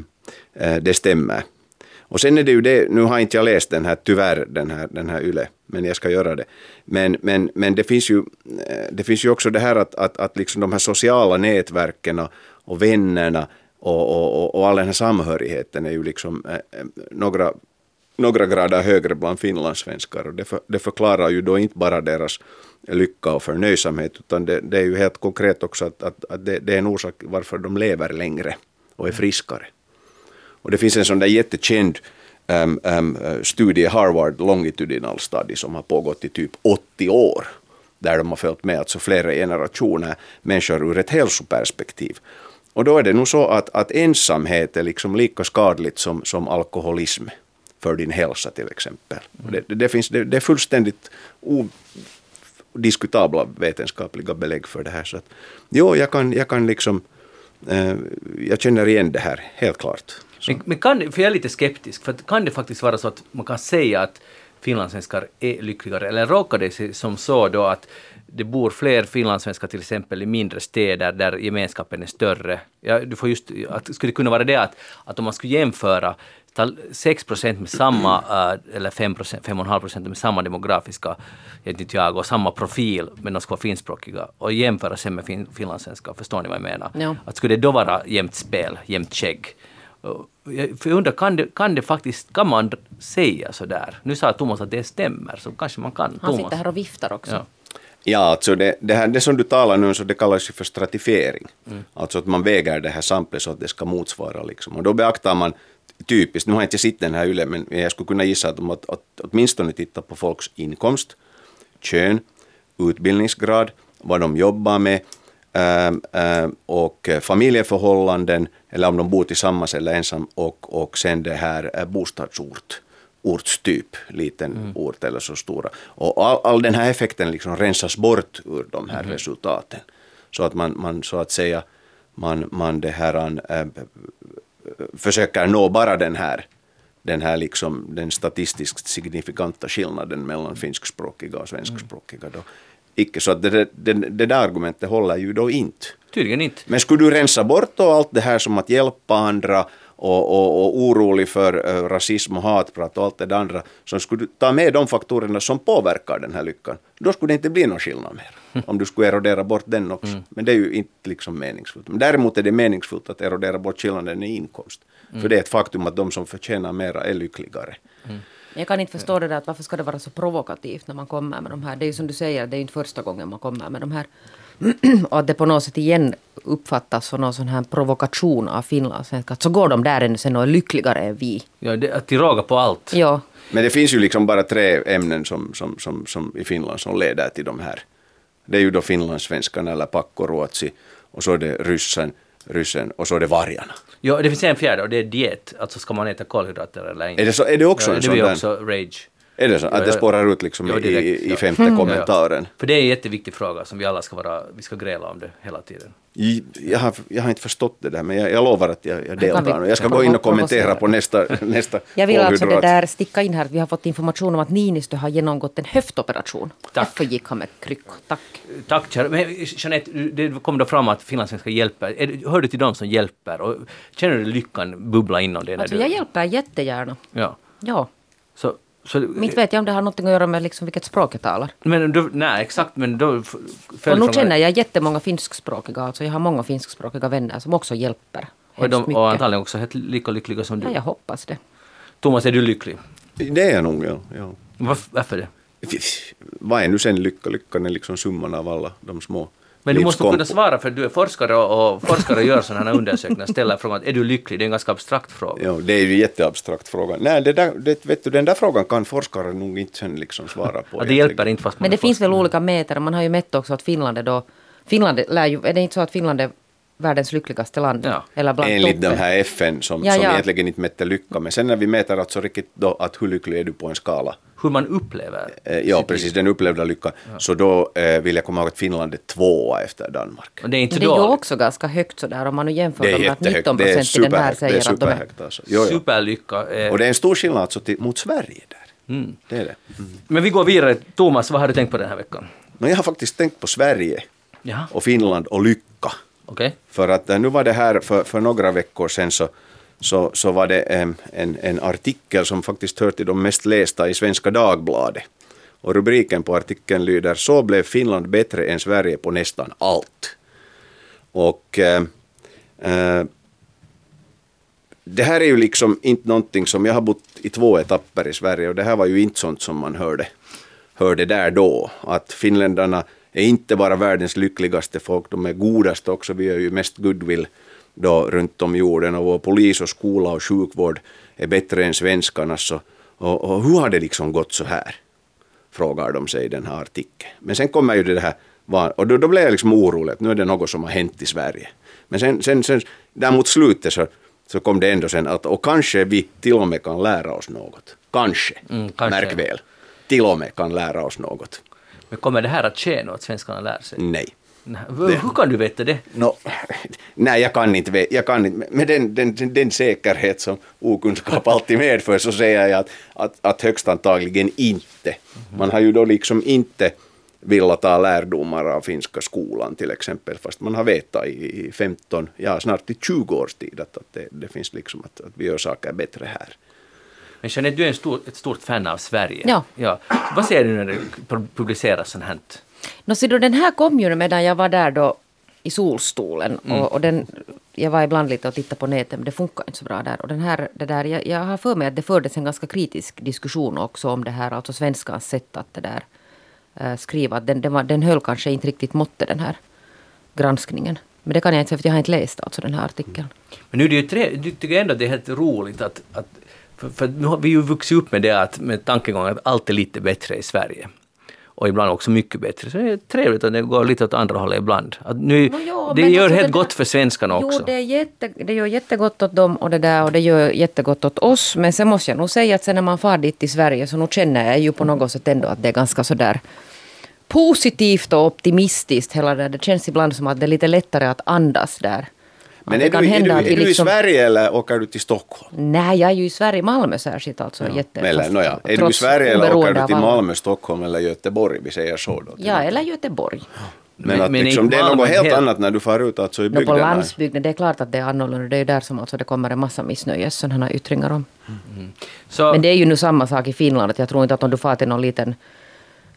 eh, det stämmer. Och sen är det ju det, nu har inte jag läst den här, tyvärr, den här, den här YLE, men jag ska göra det. Men, men, men det, finns ju, eh, det finns ju också det här att, att, att liksom de här sociala nätverken och, vännerna och, och, och, all den här samhörigheten är ju liksom eh, eh, några, några grader högre bland finlandssvenskar. Och det, för, det förklarar ju då inte bara deras lycka och förnöjsamhet, utan det, det är ju helt konkret också att, att, att det, det är en orsak varför de lever längre och är friskare. Och det finns en sån där jättekänd um, um, studie, Harvard Longitudinal Study, som har pågått i typ 80 år. Där de har följt med alltså flera generationer människor ur ett hälsoperspektiv. Och då är det nog så att, att ensamhet är liksom lika skadligt som, som alkoholism för din hälsa till exempel. Mm. Det, det, det, finns, det, det är fullständigt odiskutabla vetenskapliga belägg för det här. Så att, jo, jag kan, jag kan liksom, eh, jag känner igen det här, helt klart. Så. Men, men kan för jag är lite skeptisk, för kan det faktiskt vara så att man kan säga att finlandssvenskar är lyckligare, eller råkar det sig som så då att det bor fler finlandssvenskar till exempel i mindre städer där gemenskapen är större. Ja, du får just, att, skulle det kunna vara det att, att om man skulle jämföra ta 6 procent med samma, uh, eller 5 procent, 5,5 procent med samma demografiska, jag, och samma profil, men de ska vara finskspråkiga, och jämföra sig med fin, finlandssvenskar, förstår ni vad jag menar? Ja. Att skulle det då vara jämnt spel, jämnt skägg? För jag undrar, kan det, kan det faktiskt, kan man säga så där? Nu sa Thomas att det stämmer, så kanske man kan. Han Thomas. sitter här och viftar också. Ja. Ja, alltså det, det, här, det som du talar nu så det kallas ju för stratifiering. Alltså att man väger det här samplet så att det ska motsvara liksom. Och då beaktar man typiskt, nu har jag inte sett den här yle, men jag skulle kunna gissa att de att, att, åtminstone tittar på folks inkomst, kön, utbildningsgrad, vad de jobbar med ähm, ähm, och familjeförhållanden, eller om de bor tillsammans eller ensam, och, och sen det här eh, bostadsort ortstyp, liten ort eller så stora. Och all, all den här effekten liksom rensas bort ur de här resultaten. Så att man, man så att säga, man, man det här, äh, försöker nå bara den här, den här liksom, den statistiskt signifikanta skillnaden mellan finskspråkiga och svenskspråkiga. Då. Icke, så att det, det, det där argumentet håller ju då inte. Tydligen inte. Men skulle du rensa bort då allt det här som att hjälpa andra och, och, och orolig för eh, rasism och hatprat och allt det andra, så skulle ta med de faktorerna som påverkar den här lyckan, då skulle det inte bli någon skillnad mer. Om du skulle erodera bort den också. Men det är ju inte liksom meningsfullt. Men däremot är det meningsfullt att erodera bort skillnaden i inkomst. För det är ett faktum att de som förtjänar mera är lyckligare. Jag kan inte förstå det där att varför ska det vara så provokativt när man kommer med de här. Det är ju som du säger, det är ju inte första gången man kommer med de här. och att det på något sätt igen uppfattas som någon sån här provokation av finlandssvenskar. Att så går de där ännu sen och är lyckligare än vi. Ja, det, att råga på allt. Ja, Men det finns ju liksom bara tre ämnen som, som, som, som i Finland som leder till de här. Det är ju då finlandssvenskarna eller pakkoruotsi och så är det ryssen, ryssen och så är det vargarna. Ja, det finns en fjärde och det är diet. Alltså ska man äta kolhydrater eller inte. Är det, så, är det också ja, en det sån blir där? också rage. Är det så? Ja, Att det ja. spårar ut liksom Ja, i, direkt, i, i ja. femte Mm. kommentaren? För det är en jätteviktig fråga som vi alla ska vara, vi ska gräla om det hela tiden. Jag har, jag har inte förstått det där, men jag, jag lovar att jag, jag deltar. Jag ska gå in och kommentera på nästa, nästa Jag vill alltså det där sticka in här att vi har fått information om att Niinistö har genomgått en höftoperation. Tack. Därför gick han med kryckor. Tack. Tack kära. Men Jeanette, det kom då fram att finlandssvenskar hjälper. Hör du till dem som hjälper? Och känner du lyckan bubbla inom dig? Alltså du, jag hjälper jättegärna. Ja. Ja. Så, så, Inte vet jag om det har något att göra med liksom vilket språk jag talar. men då, nej, exakt, men då... Och nu känner jag jättemånga finskspråkiga. Alltså jag har många finskspråkiga vänner som också hjälper. Och, de, mycket. och antagligen också helt lika lyckliga som du. Ja, jag hoppas det. Thomas, är du lycklig? Det är jag nog, ja. ja. Varför, varför det? Vad är nu sen lycka? Lyckan är liksom summan av alla de små Men du måste kunna svara för du är forskare och, och forskare gör sådana här undersökningar. Ställer frågan är du lycklig? Det är en ganska abstrakt fråga. Ja, det är ju en jätteabstrakt fråga. Nej, det där, det, vet du, den där frågan kan forskare nog inte sen liksom svara på. Ja, det hjälper inte fast man Men är det finns väl olika mätare. Man har ju mätt också att Finland är då... Finland lär ju... Är det inte så att Finland är världens lyckligaste land? Ja. Eller bland Enligt de toppen? här FN som, Ja, som ja. egentligen inte mätte lycka. Men sen när vi mäter alltså riktigt då att hur lycklig är du på en skala. Hur man upplever Eh, ja, precis, den upplevda lyckan. Så då eh, vill jag komma ihåg att Finland är tvåa efter Danmark. Och det är inte Men det är ju dåligt. också ganska högt sådär om man nu jämför Det är dem med att jättehögt. 19 Det är procent i den här superhögt. Det är säger att de är... superhögt alltså. Jo, jo. Superlycka. Eh, Och det är en stor skillnad alltså till, mot Sverige där. Mm. Det är det. Men vi går vidare. Thomas, vad har du tänkt på den här veckan? Men jag har faktiskt tänkt på Sverige Ja, och Finland och lycka. okej. För att eh, nu var det här för, för några veckor sedan så, så, så var det en, en artikel som faktiskt hör till de mest lästa i Svenska Dagbladet. Och rubriken på artikeln lyder Så blev Finland bättre än Sverige på nästan allt. Och eh, eh, det här är ju liksom inte någonting som, jag har bott i två etapper i Sverige och det här var ju inte sånt som man hörde, hörde där då. Att finländarna är inte bara världens lyckligaste folk, de är godast också. Vi gör ju mest goodwill då runt om jorden och vår polis och skola och sjukvård är bättre än svenskarnas. Så, och, och hur har det liksom gått så här? Frågar de sig i den här artikeln. Men sen kommer ju det här, och då, då blev jag liksom orolig att nu är det något som har hänt i Sverige. Men sen, sen, sen där mot slutet så, så kom det ändå sen att och kanske vi till och med kan lära oss något. Kanske, Mm, kanske. märk väl. Till och med kan lära oss något. Men kommer det här att ske nu, att svenskarna lär sig? Nej. Nej. Hur kan du veta det? No, nej, jag kan inte. ve- Jag kan inte. Med den, den, den, säkerhet som okunskap alltid medför så säger jag att, att, att högst antagligen inte. Man har ju då liksom inte vilja ta lärdomar av finska skolan till exempel, fast man har vetat i, i 15, ja snart i 20 års tid att, att det, det finns liksom att, att vi gör saker bättre här. Men Jeanette, du är en stor, ett stort fan av Sverige. Ja. ja. Vad ser du när det publiceras sånt här? Nå, så då, den här kom ju medan jag var där då i solstolen. Mm. Och, och den, jag var ibland lite och tittade på nätet men det funkar inte så bra där. Och den här, det där, jag, jag har för mig att det fördes en ganska kritisk diskussion också om det här, alltså svenskans sätt att det där eh, skriva. Den, den, var, den höll kanske inte riktigt måttet den här granskningen. Men det kan jag inte säga för jag har inte läst alltså den här artikeln. Men nu är det ju tre, du tycker ändå att det är helt roligt att, att för, för nu har vi ju vuxit upp med det att, med tankegången att allt är lite bättre i Sverige. Och ibland också mycket bättre. Så det är trevligt att det går lite åt andra hållet ibland. Att nu, ja, det gör alltså helt det gott för svenskarna också. Jo, det, är jätte, det gör jättegott åt dem och det där och det gör jättegott åt oss. Men sen måste jag nog säga att sen när man far dit till Sverige så nog känner jag ju på något sätt ändå att det är ganska sådär positivt och optimistiskt. Hela det, det känns ibland som att det är lite lättare att andas där. Men är du, kan är, du, hända är vi du i liksom- Sverige eller åker du till Stockholm? Nej, jag är ju i Sverige, Malmö särskilt alltså. Jätte, Eller, fast nåja, är du i Sverige eller åker du till. Malmö, Stockholm eller Göteborg? Vi säger så då. Ja, eller Göteborg. Men, Men- att men liksom, det är något helt helt- annat när du far ut alltså i Nå, på bygderna. landsbygden, det är klart att det är annorlunda. Det är ju där som alltså det kommer en massa missnöjes sådana yttringar om. Så, Men det är ju nu samma sak i Finland. Att jag tror inte att om du far till någon liten,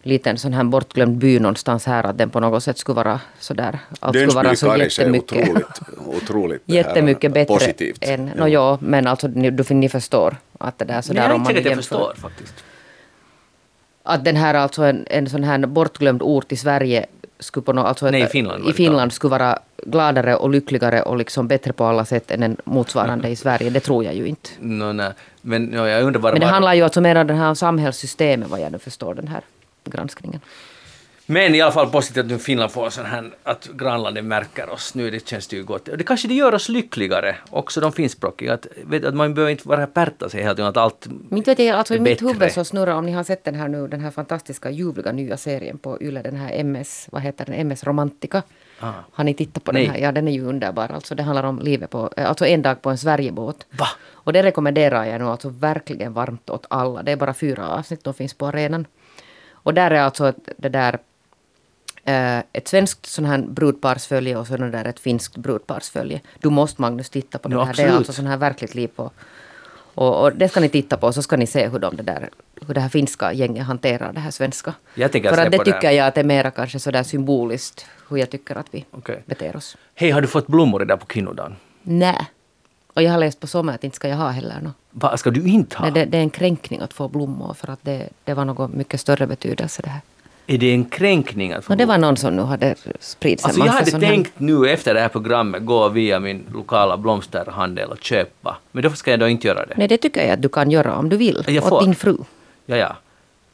liten sån här bortglömd by någonstans här att den på något sätt skulle vara sådär. Allt skulle vara så jättemycket, otroligt, otroligt jättemycket bättre positivt. än... Nå, ja, men alltså ni, du, ni förstår att det där sådär är om inte man jämför. förstår faktiskt. Att den här alltså en, en sån här bortglömd ort i Sverige skulle på något, alltså Nej, i Finland i Finland skulle vara gladare och lyckligare och liksom bättre på alla sätt än en motsvarande i Sverige. Det tror jag ju inte. No, nej. Men no, jag undrar bara... Men det handlar ju alltså mer om det här samhällssystemet vad jag nu förstår den här granskningen. Men i alla fall positivt att nu Finland får sån här, att grannlandet märker oss. Nu det känns det ju gott. Det kanske det gör oss lyckligare, också de finskspråkiga. Att, vet, att man behöver inte vara pärta sig tiden, att allt Mitt vet jag, alltså i mitt huvud så snurrar, om ni har sett den här nu, den här fantastiska ljuvliga nya serien på Yle, den här MS, vad heter den, MS Romantica. Ah. Har ni tittat på Nej. den här? Ja, den är ju underbar. Alltså det handlar om livet på, eh, alltså en dag på en Sverigebåt. Va? Och det rekommenderar jag nu alltså verkligen varmt åt alla. Det är bara fyra avsnitt, de finns på arenan. Och där är alltså det där eh, ett svenskt sån här brudparsfölje och så är det där ett finskt brudparsfölje. Du måste Magnus titta på det här. Det är absolut. alltså sån här verkligt liv på. Och, och det ska ni titta på så ska ni se hur, de det, där, hur det här finska gänget hanterar det här svenska. Jag tänker För att det på det. tycker jag att det är mera kanske sådär symboliskt hur jag tycker att vi Okej. beter oss. Hej, har du fått blommor idag på kvinnodagen? Nej. Och jag har läst på sommar att inte ska jag ha heller något. Vad ska du inte ha? Nej, det, det är en kränkning att få blommor för att det, det var något mycket större betydelse det här. Är det en kränkning att få Och det var någon som nu hade spridit Alltså jag hade sån här- tänkt nu efter det här programmet gå via min lokala blomsterhandel och köpa. Men då ska jag då inte göra det. Nej, det tycker jag att du kan göra om du vill. Jag åt får. din fru. Ja, ja.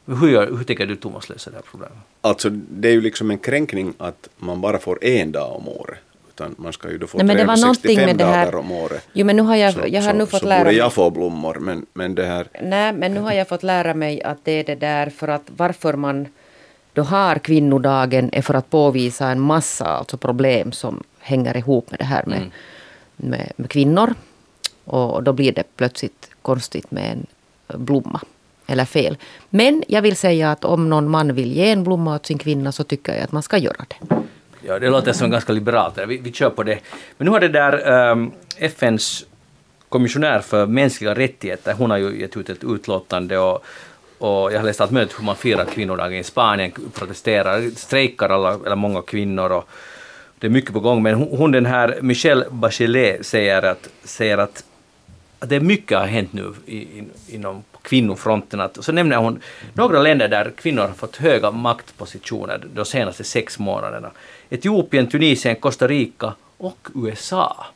Hur, gör, hur tänker du Thomas lösa det här problemet? Alltså det är ju liksom en kränkning att man bara får en dag om året. Utan man ska ju då få Nej, men det var någonting 365 med det här- dagar om året. Jo, men nu har jag, så, jag har så, nu fått så lära borde mig... jag få blommor. Men, men det här... Nej, men nu har jag fått lära mig att det är det där för att varför man då har kvinnodagen är för att påvisa en massa alltså problem som hänger ihop med det här med, med, med kvinnor. Och då blir det plötsligt konstigt med en blomma. Eller fel. Men jag vill säga att om någon man vill ge en blomma åt sin kvinna så tycker jag att man ska göra det. Ja, det låter som ganska liberalt. Vi, vi kör på det. Men nu har det där ehm, um, FNs kommissionär för mänskliga rättigheter, hon har ju gett ut ett utlåtande och, och jag har läst allt möjligt hur man firar kvinnodagen i Spanien, protesterar, strejkar alla, eller många kvinnor och det är mycket på gång. Men hon, den här Michelle Bachelet säger att, säger att, att det är mycket har hänt nu i, in, inom kvinnofronten. Att, och så nämner hon några länder där kvinnor har fått höga maktpositioner de senaste sex månaderna. Etiopien, Tunisien, Costa Rica och USA.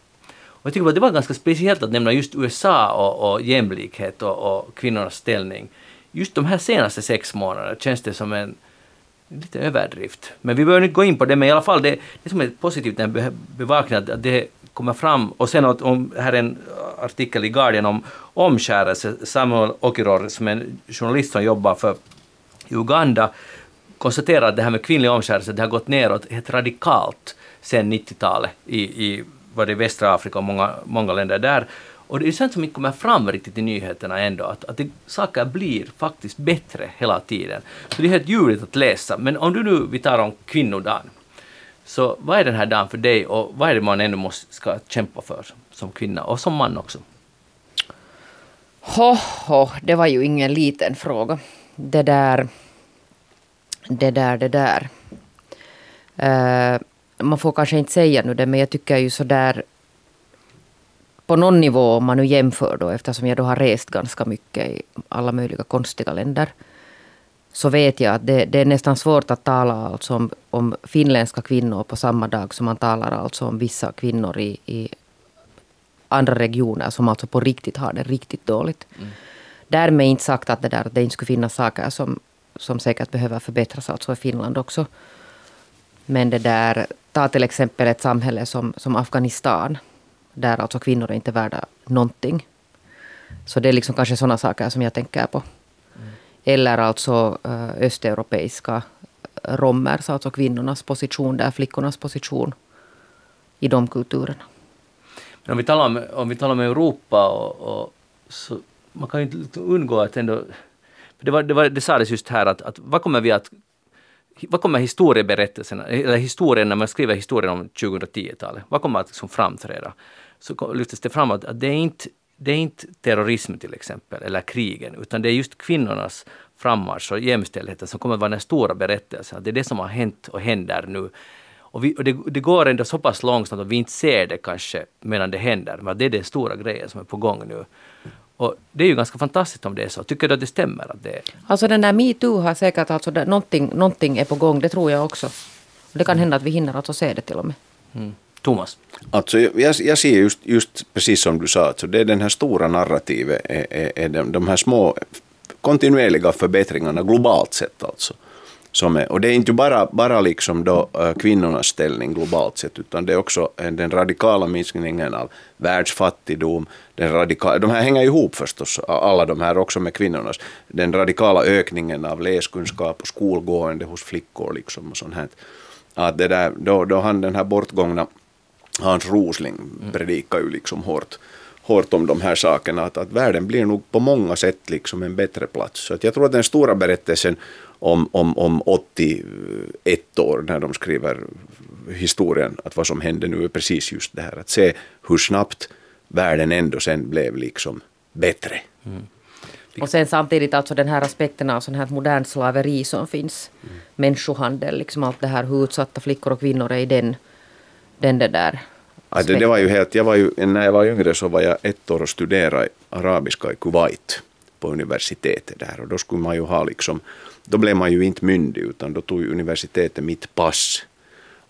Och jag tycker att det var ganska speciellt att nämna just USA och, och jämlikhet och, och kvinnornas ställning. Just de här senaste sex månaderna känns det som en lite överdrift. Men vi behöver inte gå in på det, men i alla fall det, det som är positivt med bevakningen att det kommer fram. Och sen att, om, här är en artikel i Guardian om omskärelse. Samuel Okiror som är en journalist som jobbar för Uganda konstaterar att det här med kvinnlig omskärelse det har gått neråt helt radikalt sedan 90-talet i, i var det Västra Afrika och många, många länder där. Och det är sånt som inte kommer fram riktigt i nyheterna ändå, att, att det, saker blir faktiskt bättre hela tiden. Så det är helt ljuvligt att läsa. Men om du nu, vi tar om kvinnodagen, så vad är den här dagen för dig och vad är det man ändå måste, ska kämpa för som kvinna och som man också? Ho, ho, det var ju ingen liten fråga. Det där, det där, det där. Uh, man får kanske inte säga nu det, men jag tycker ju så där på någon nivå, om man nu jämför då, eftersom jag då har rest ganska mycket i alla möjliga konstiga länder, så vet jag att det, det är nästan svårt att tala alltså om, om finländska kvinnor på samma dag som man talar alltså om vissa kvinnor i, i andra regioner som alltså på riktigt har det riktigt dåligt. Mm. Därmed inte sagt att det, där, att det inte skulle finnas saker som, som säkert behöver förbättras alltså i Finland också. Men det där, ta till exempel ett samhälle som, som Afghanistan, där alltså kvinnor är inte värda någonting. Så det är liksom kanske sådana saker som jag tänker på. Eller alltså eh, östeuropeiska romers, alltså kvinnornas position där, flickornas position i de kulturerna. Men om vi talar om, om, vi talar om Europa och, och så man kan ju inte liksom undgå att ändå... Det, var, det, var, det sades just här att, att vad kommer vi att vad kommer historieberättelsen, eller historien när man skriver historien om 2010-talet, vad kommer att liksom framträda? Så lyftes det fram att, att det, är inte, det är inte terrorism till exempel, eller krigen, utan det är just kvinnornas frammarsch och jämställdheten som kommer att vara den stora berättelsen. Det är det som har hänt och händer nu. Och, vi, och det, det, går ändå så pass långsamt att vi inte ser det kanske medan det händer, men det är den stora grejen som är på gång nu. Och det är ju ganska fantastiskt om det är så. Tycker du att det stämmer? Att det är... Alltså den där metoo har säkert, alltså någonting, någonting är på gång, det tror jag också. Det kan hända att vi hinner alltså se det till och med. Mm. Thomas? Alltså, jag, jag ser just, just precis som du sa, alltså, det är den här stora narrativet, är, är, är de, de här små kontinuerliga förbättringarna globalt sett alltså. Som är, och det är inte bara, bara liksom då, äh, kvinnornas ställning globalt sett, utan det är också eh, den radikala minskningen av världsfattigdom. Den radikala, de här hänger ihop förstås, alla de här också med kvinnornas. Den radikala ökningen av läskunskap och skolgående hos flickor. Liksom och sånt här. Att det där, då, då han den här bortgångna Hans Rosling predikar ju liksom hårt hårt om de här sakerna, att, att världen blir nog på många sätt liksom en bättre plats. Så att jag tror att den stora berättelsen om, om, om 81 år när de skriver historien, att vad som hände nu är precis just det här, att se hur snabbt världen ändå sen blev liksom bättre. Mm. Och sen samtidigt alltså den här aspekten av sån här modernt slaveri som finns. Mm. Människohandel, liksom allt det här hur utsatta flickor och kvinnor är i den, den där Ja, det, det, var ju helt, jag var ju, när jag var yngre så var jag ett år och studerade arabiska i Kuwait på universitetet där. Och då skulle man ju ha liksom, då blev man ju inte myndig utan då tog universitetet mitt pass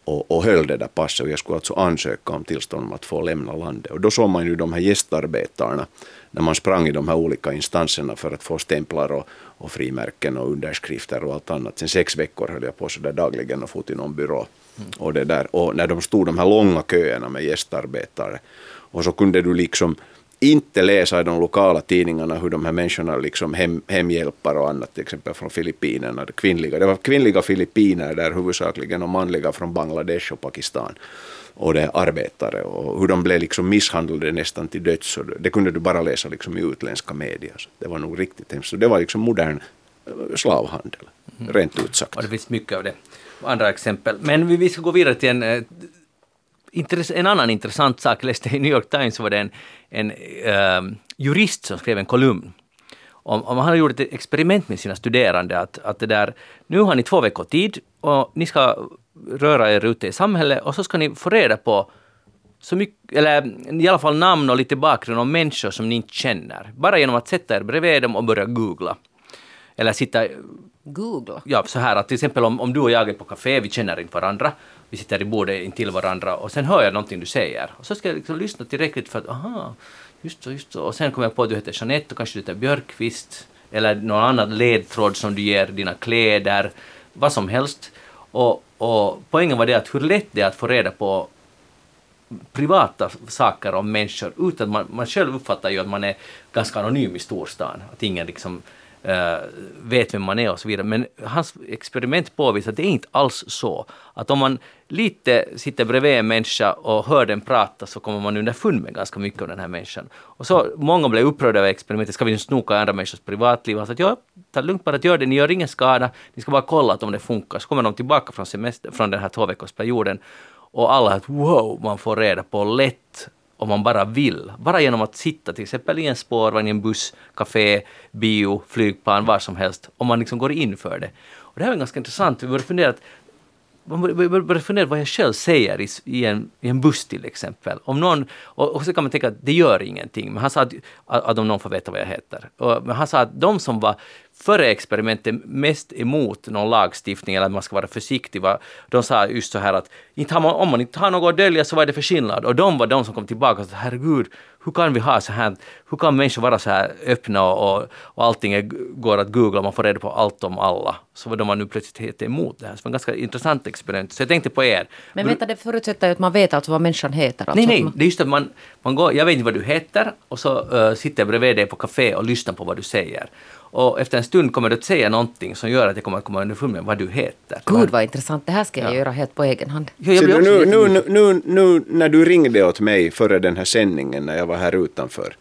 och, och höll det där passet. Och jag skulle alltså ansöka om tillstånd om att få lämna landet. Och då såg man ju de här gästarbetarna när man sprang i de här olika instanserna för att få stämplar och, och frimärken och underskrifter och allt annat. Sen sex veckor höll jag på så där dagligen och få till någon byrå. Mm. Och, det där. och när de stod de här långa köerna med gästarbetare och så kunde du liksom inte läsa i de lokala tidningarna hur de här människorna, liksom hem, hemhjälpare och annat, till exempel från Filippinerna, det kvinnliga. Det var kvinnliga filippiner där huvudsakligen och manliga från Bangladesh och Pakistan. Och det arbetare och hur de blev liksom misshandlade nästan till döds. Det kunde du bara läsa liksom i utländska medier. Så det var nog riktigt hemskt. Så det var liksom modern eh, slavhandel, mm. rent ut sagt. Och det finns mycket av det. Andra exempel. Men vi, vi ska gå vidare till en eh, en annan intressant sak, jag läste i New York Times var det en, en uh, jurist som skrev en kolumn om, om han har gjort ett experiment med sina studerande att, att det där, nu har ni två veckor tid och ni ska röra er ute i samhället och så ska ni få reda på så mycket, eller i alla fall namn och lite bakgrund om människor som ni inte känner. Bara genom att sätta er bredvid dem och börja googla. Eller sitta... Googla? Ja, så här att till exempel om, om du och jag är på café, vi känner inte varandra, vi sitter i bordet intill varandra och sen hör jag någonting du säger. Och så ska jag liksom lyssna tillräckligt för att aha, just så, just så. Och sen kommer jag på att du heter Jeanette och kanske du heter Björkqvist eller någon annan ledtråd som du ger dina kläder, vad som helst. Och, och poängen var det att hur lätt det är att få reda på privata saker om människor utan man, man själv uppfattar ju att man är ganska anonym i storstan. Att ingen liksom Eh, vet vem man är och så vidare. Men hans experiment påvisar att det är inte alls så. Att om man lite sitter bredvid en människa och hör den prata så kommer man underfund med ganska mycket om den här människan. Och så många blev upprörda över experimentet. Ska vi nu snoka andra människors privatliv? Han sa att ja, ta lugnt bara att gör det. Ni gör ingen skada. Ni ska bara kolla att om det funkar. Så kommer de tillbaka från, semester, från den här tvåveckorsperioden och alla att wow, man får reda på lätt om man bara vill. Bara genom att sitta till exempel i en spårvagn, i en buss, café, bio, flygplan, var som helst. Om man liksom går in för det. Och det här är ganska intressant. Vi började fundera att man börjar fundera vad jag själv säger i, i, en, i en buss till exempel. Om någon, och, och så kan man tänka att det gör ingenting, men han sa att, att om någon får veta vad jag heter. Och, men han sa att de som var före experimentet mest emot någon lagstiftning eller att man ska vara försiktig. Var, de sa just så här att inte har man, om man inte har något att dölja så vad är det för skillnad? Och de var de som kom tillbaka och sa herregud, hur kan vi ha så här, hur kan människor vara så här öppna och, och allting är, går att googla och man får reda på allt om alla. Så var de nu plötsligt helt emot det här. Så det var en ganska intressant experiment. Så jag tänkte på er. Men vänta, det förutsätter ju att man vet alltså vad människan heter. Alltså nej, nej, det är just att man, man går, jag vet inte vad du heter och så uh, sitter jag bredvid dig på café och lyssnar på vad du säger. Och efter en stund kommer du att säga någonting som gör att jag kommer att komma underfund med vad du heter. Gud vad intressant, det här ska jag ja. göra helt på egen hand. Ja, jag du, nu, nu, nu, nu, när du ringde åt mig före den här sändningen när jag var här utanför,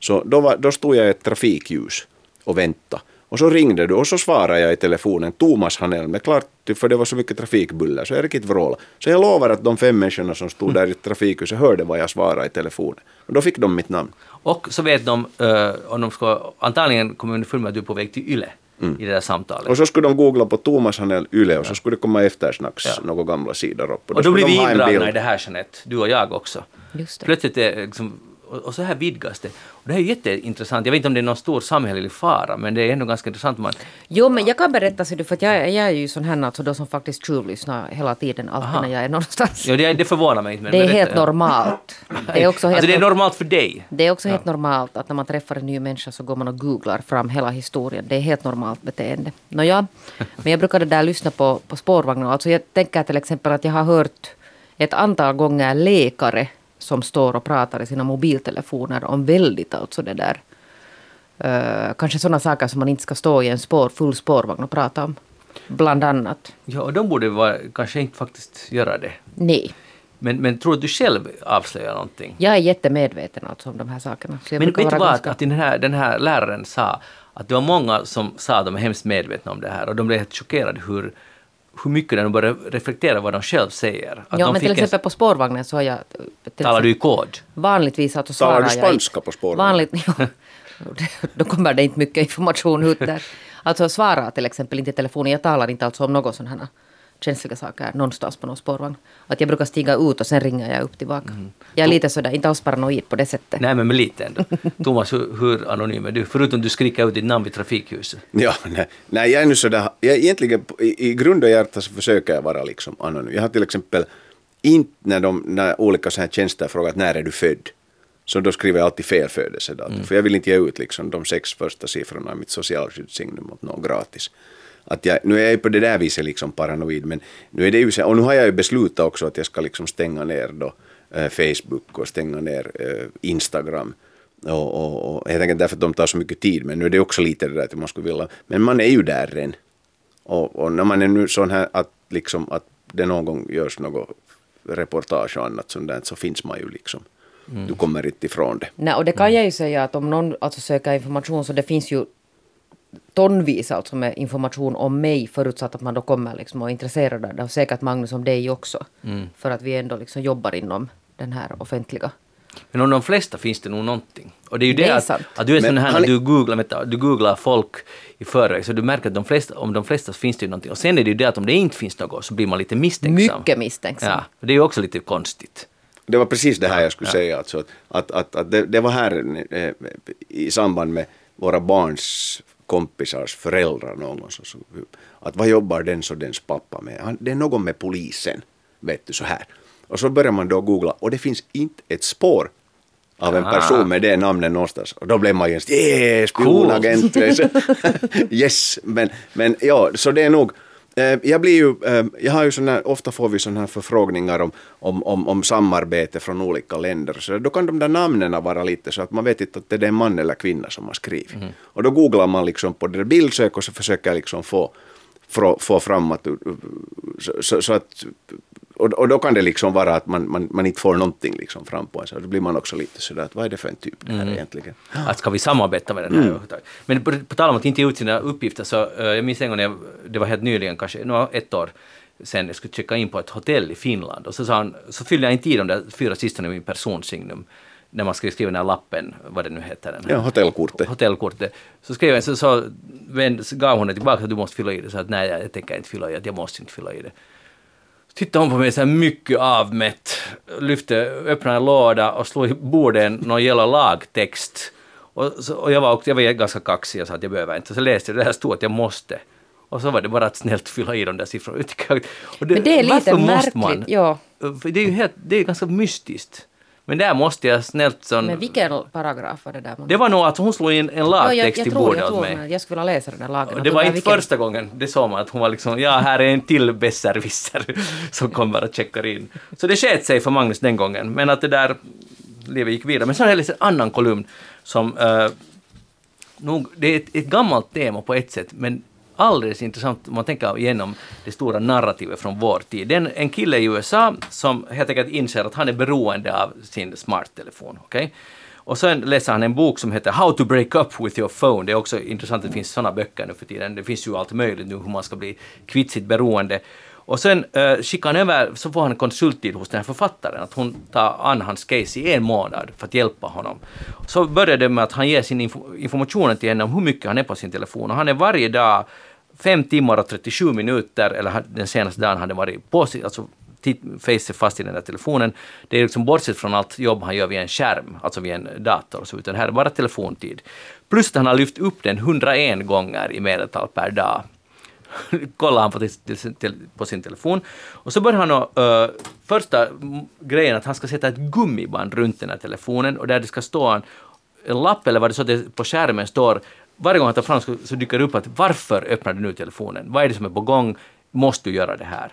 så då, var, då stod jag i ett trafikljus och väntade. Och så ringde du och så svarade jag i telefonen, Thomas Hanel, men klart, för det var så mycket trafikbuller så jag riktigt vråla. Så jag lovar att de fem människorna som stod där i trafikhuset hörde vad jag svarade i telefonen. Och då fick de mitt namn. Och så vet de, uh, om de ska, antagligen kommer underfund med att du är på väg till Yle. Mm. i det där samtalet. Och så skulle de googla på Thomas Hanel Yle och så skulle det komma eftersnacks ja. några gamla sidor upp. Och då, och då blir vi indragna i det här Jeanette, du och jag också. Just det. Plötsligt är liksom och, så här vidgas det. Och det här är jätteintressant. Jag vet inte om det är någon stor samhällelig fara, men det är ändå ganska intressant. Man... Jo, men jag kan berätta, så du, för att jag, jag är ju sån här alltså då som faktiskt tjuvlyssnar hela tiden, alltid när jag är någonstans. Ja, det, det förvånar mig inte. Men det är helt ja. normalt. Det är också helt alltså det är normalt för dig? Det är också helt ja. normalt att när man träffar en ny människa så går man och googlar fram hela historien. Det är helt normalt beteende. Nåja, men jag brukade där lyssna på, på spårvagnen. Alltså jag tänker till exempel att jag har hört ett antal gånger läkare som står och pratar i sina mobiltelefoner om väldigt alltså det där. Uh, kanske sådana saker som man inte ska stå i en spår, full spårvagn och prata om. Bland annat. Ja, och de borde vara, kanske inte faktiskt göra det. Nej. Men, men tror du själv avslöjar någonting? Jag är jättemedveten alltså om de här sakerna. men vet du vad, ganska... att den här, den här läraren sa att det var många som sa att de är hemskt medvetna om det här och de blev helt chockerade hur hur mycket de börjar reflektera vad de själv säger. Att ja, men till exempel en... på spårvagnen så har jag... Talar du i kod? Vanligtvis alltså svarar Talar du spanska på spårvagnen? Vanligt, ja, då kommer det inte mycket information ut där. Alltså svara till exempel inte i telefonen. Jag talar inte alltså om något sådana här känsliga saker någonstans på någon spårvagn. Att jag brukar stiga ut och sen ringer jag upp tillbaka. Mm. Jag är lite sådär, inte alls paranoid på det sättet. Nej men, lite ändå. Thomas, hur, hur anonym är du? Förutom du skriker ut ditt namn vid trafikhuset. Ja, nej, nej jag är nu sådär, jag, egentligen i, i grund och hjärta så försöker jag vara liksom anonym. Jag har till exempel inte när, de, när olika så här tjänster frågar när är du född? Så då skriver jag alltid fel födelsedatum. Mm. För jag vill inte ge ut liksom de sex första siffrorna i mitt socialskyddssignum åt någon gratis att jag, nu är jag på det där viset liksom paranoid, men nu är det ju och nu har jag ju beslutat också att jag ska liksom stänga ner då eh, Facebook och stänga ner eh, Instagram. Och, och, och helt enkelt därför att de tar så mycket tid, men nu är det också lite det där att man skulle vilja, men man är ju där redan. Och, och när man är nu sån här att liksom att det någon gång görs något reportage och annat sånt där, så finns man ju liksom. Mm. Du kommer inte ifrån det. Nej, och det kan jag ju säga att om någon alltså söker information så det finns ju tonvis alltså med information om mig förutsatt att man då kommer liksom och är intresserad av det. Och säkert Magnus om dig också. Mm. För att vi ändå liksom jobbar inom den här offentliga. Men om de flesta finns det nog någonting. Och det är ju det, det är att, att, du är sån här du googlar, vänta, du googlar folk i förväg så du märker att de flesta, om de flesta finns det ju någonting. Och sen är det ju det att om det inte finns något så blir man lite misstänksam. Mycket misstänksam. Ja, det är ju också lite konstigt. Det var precis det här jag skulle ja. säga. Alltså, att, att, att det, det var här eh, i samband med våra barns kompisars föräldrar någon. Så, så, att vad jobbar den och dens pappa med? Han, det är någon med polisen, vet du så här. Och så börjar man då googla och det finns inte ett spår av en person med det namnet någonstans. Och då blev man just yeah, spionagent. yes, men, men ja, så det är nog Jag, blir ju, eh, jag har ju såna, ofta får vi sådana här förfrågningar om, om, om, om samarbete från olika länder. Så då kan de där namnen vara lite så att man vet inte att det är en man eller kvinna som har skrivit. Och då googlar man liksom på det där bildsök och så försöker jag liksom få, få, få fram att... Så, så, så att och, och då kan det liksom vara att man, man, man inte får någonting liksom fram på en. Så då blir man också lite sådär att vad är det för en typ det här egentligen? Att ska vi samarbeta med den här överhuvudtaget? Men på, på tal om att inte ge ut sina uppgifter så uh, jag minns en gång när jag, det var helt nyligen, kanske no, ett år sen, jag skulle checka in på ett hotell i Finland och så, sa han, så fyllde jag inte i de där fyra sista i min personsignum när man skulle skriva den här lappen, vad det nu heter. Den här Ja, hotellkortet. hotellkortet. Så skrev jag, så, så, så gav hon det tillbaka att du måste fylla i det. Så att nej, jag tänker inte fylla i det, jag måste inte fylla i det. Tittade hon på mig så här mycket avmätt, lyfte, öppnade en låda och slog i bordet någon jävla lagtext. Och, så, och jag, var också, jag var ganska kaxig och sa att jag behöver inte. Så läste jag det här stod att jag måste. Och så var det bara att snällt fylla i de där siffrorna. Och Men det är lite märkligt. man? Ja. Det är ju helt, det är ganska mystiskt. Men där måste jag snällt sån... Men vilken paragraf var det där? Det var nog att hon slog in en ja, lagtext jag i bordet åt mig. jag skulle vilja läsa den där lagen. Och det var inte Vilken- första gången det såg man att hon var liksom, ja här är en till besserwisser som kommer och checkar in. Så det sket sig för Magnus den gången, men att det där livet gick vidare. Men så har jag läst en annan kolumn som, eh, nog, det är ett, ett gammalt tema på ett sätt, men alldeles intressant om man tänker igenom det stora narrativet från vår tid. Det är en, kille i USA som helt enkelt inser att han är beroende av sin smarttelefon. Okay? Och sen läser han en bok som heter How to break up with your phone. Det är också intressant att det finns sådana böcker nu för tiden. Det finns ju allt möjligt nu hur man ska bli kvitt sitt beroende. Och sen eh, skickar han över, så får han konsulttid hos den här författaren, att hon tar an hans case i en månad för att hjälpa honom. Så börjar det med att han ger sin inf informationen till henne om hur mycket han är på sin telefon och han är varje dag fem timmar och 37 minuter, eller den senaste dagen hade varit på sig, alltså face fast i den där telefonen. Det är liksom bortsett från allt jobb han gör via en skärm, alltså via en dator så, utan här är bara telefontid. Plus att han har lyft upp den 101 gånger i medeltal per dag. kollar han på, till, till, på sin telefon. Och så börjar han och, eh, uh, första grejen att han ska sätta ett gummiband runt den här telefonen och där det ska stå en, en lapp eller vad det så att det på skärmen står varje gång han tar fram så, så dyker det upp att varför öppnar du nu telefonen? Vad är det som är på gång? Måste du göra det här?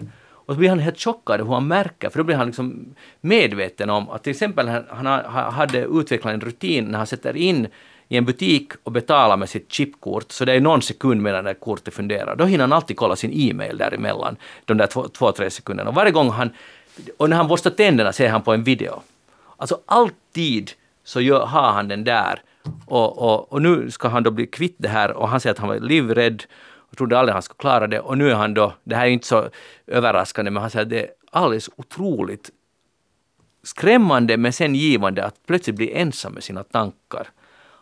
Och så blir han helt chockad hur han märker, för då blir han liksom medveten om att till exempel han, han hade utvecklat en rutin när han sätter in i en butik och betalar med sitt chipkort, så det är någon sekund medan det kortet funderar. Då hinner han alltid kolla sin e-mail däremellan, de där två, två tre sekunderna. Och varje gång han, och när han borstar tänderna ser han på en video. Alltså alltid så gör, har han den där. Och, och, och nu ska han då bli kvitt det här och han säger att han var livrädd och trodde aldrig han skulle klara det. Och nu är han då, det här är inte så överraskande, men han säger att det är alldeles otroligt skrämmande men sen givande att plötsligt bli ensam med sina tankar.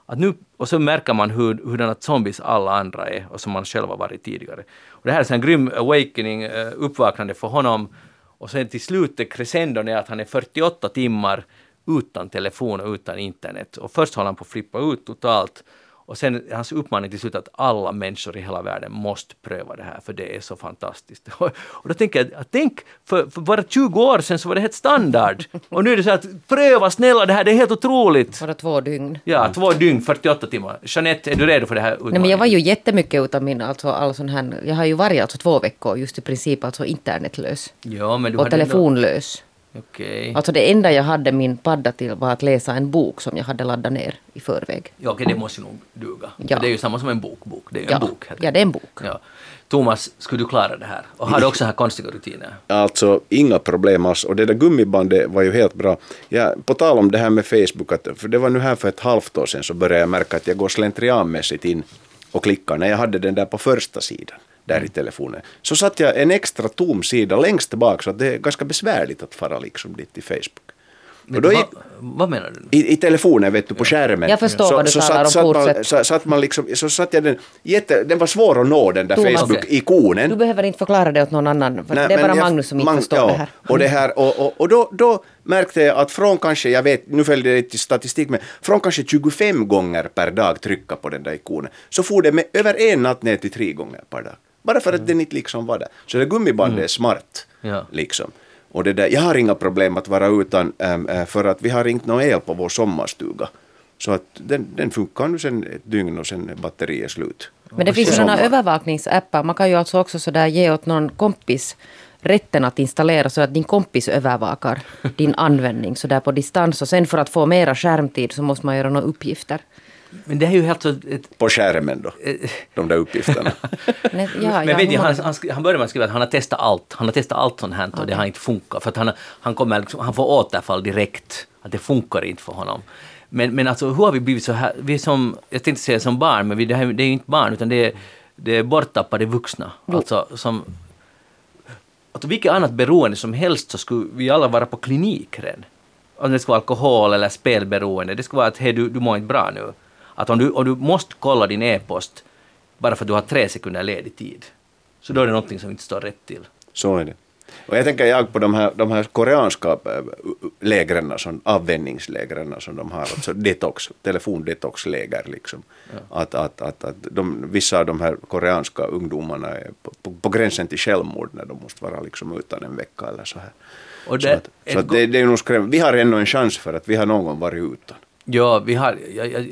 Att nu, och så märker man hur, hurdana zombies alla andra är och som man själv har varit tidigare. Och det här är en grym awakening, eh, uppvaknande för honom. Och sen till slut, crescendon är att han är 48 timmar utan telefon och utan internet. Och först håller han på att flippa ut totalt. Och sen hans uppmaning till slut att alla människor i hela världen måste pröva det här, för det är så fantastiskt. Och då tänker jag, tänk, för, för bara 20 år sedan så var det helt standard. Och nu är det så att pröva snälla det här, det är helt otroligt. Bara två dygn. Ja, två dygn, 48 timmar. Jeanette, är du redo för det här utmaningen? Nej, men jag var ju jättemycket utan min, alltså all sån här, jag har ju varit alltså två veckor just i princip alltså internetlös. Ja, men du och telefonlös. Okej. Alltså det enda jag hade min padda till var att läsa en bok som jag hade laddat ner i förväg. Ja, okej, det måste ju nog duga. Ja. Det är ju samma som en bok. bok. Det är ju Ja, en bok. ja, det är en bok. Ja. Thomas, skulle du klara det här? Och har du också här konstiga rutiner? Alltså inga problem alls. Och det där gummibandet var ju helt bra. Ja, på tal om det här med Facebook, att, för det var nu här för ett halvt år sedan så började jag märka att jag går slentrianmässigt in och klickar. När jag hade den där på första sidan där i telefonen. Så satt jag en extra tom sida längst bak så att det är ganska besvärligt att fara liksom dit i Facebook. Vet då gick, vad, vad menar du? i, I telefonen, vet du, på skärmen. Jag förstår vad du talar om, satt, man, fortsätt. så, satt man liksom, så satt jag den, jätte, den var svår att nå den där. Facebook-ikonen. Du behöver inte förklara det åt någon annan. För Nej, det är men bara jag- Magnus som inte Mag- förstår ja, det här. Och, det här och, och, och då, då märkte jag att från kanske, jag vet, nu följde det inte statistik, men från kanske 25 gånger per dag trycka på den där ikonen, så får det med över en natt ner till tre gånger per dag. Bara för att den inte liksom var där. Så det gummibandet är smart. Ja. Liksom. Och det där, jag har inga problem att vara utan, äm, för att vi har ringt någon el på vår sommarstuga. Så att den, den funkar nu sen ett dygn och sen är batteriet slut. Men det finns sådana övervakningsappar. Man kan ju alltså också sådär ge åt någon kompis rätten att installera så att din kompis övervakar din användning sådär på distans. Och sen för att få mera skärmtid så måste man göra några uppgifter. Men det är ju helt så... Ett, På skärmen då, de där uppgifterna. Nej, ja, men ja, vet ni, han, han, började med att skriva att han har testat allt. Han har testat allt sånt här och det har inte funkat. För att han, han, kommer, liksom, han får återfall direkt. Att det funkar inte för honom. Men, men alltså hur har vi blivit så här? Vi är som, jag tänkte säga som barn, men vi, det, här, det är ju inte barn utan det är, det är borttappade vuxna. Alltså som... Att vilket annat beroende som helst så skulle vi alla vara på klinik redan. Om det skulle vara alkohol eller spelberoende. Det skulle vara att hej, du, du mår inte bra nu. Att om du, om du måste kolla din e-post bara för att du har tre sekunder ledig tid, så då är det någonting som inte står rätt till. Så är det. Och jag tänker jag på de här, de här koreanska äh, lägren, som, avvänjningslägren som de har, alltså detox, telefondetoxläger liksom. Att, att, att, att de, vissa av de här koreanska ungdomarna är på, på, på gränsen till självmord när de måste vara liksom utan en vecka eller så här. Och så det- att, så att det, det är nog skrämmande. Vi har ännu en chans för att vi har någon gång varit utan. Ja, vi har, jag, jag,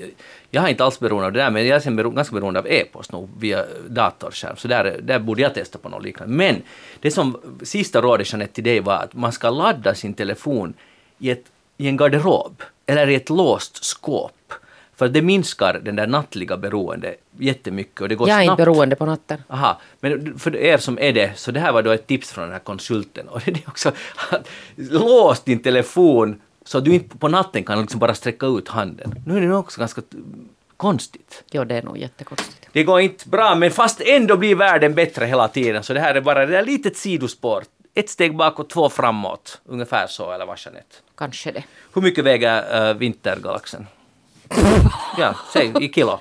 jag har inte alls beroende av det där, men jag är sen bero, ganska beroende av e-post nog via datorskärm, så där, där borde jag testa på något liknande. Men det som sista rådet Jeanette till dig var att man ska ladda sin telefon i, ett, i en garderob eller i ett låst skåp. För det minskar den där nattliga beroende jättemycket och det går Jag är inte snabbt. beroende på natten. Aha, men för er som är det, så det här var då ett tips från den här konsulten. Och det är också att lås din telefon så att du inte på natten kan liksom bara sträcka ut handen. Nu är det nog också ganska konstigt. Jo, det är nog jättekonstigt. Det går inte bra, men fast ändå blir världen bättre hela tiden. Så det här är bara det där litet sidospår. Ett steg bakåt, två framåt. Ungefär så, eller vad Jeanette? Kanske det. Hur mycket väger uh, vintergalaxen? ja, säg i kilo.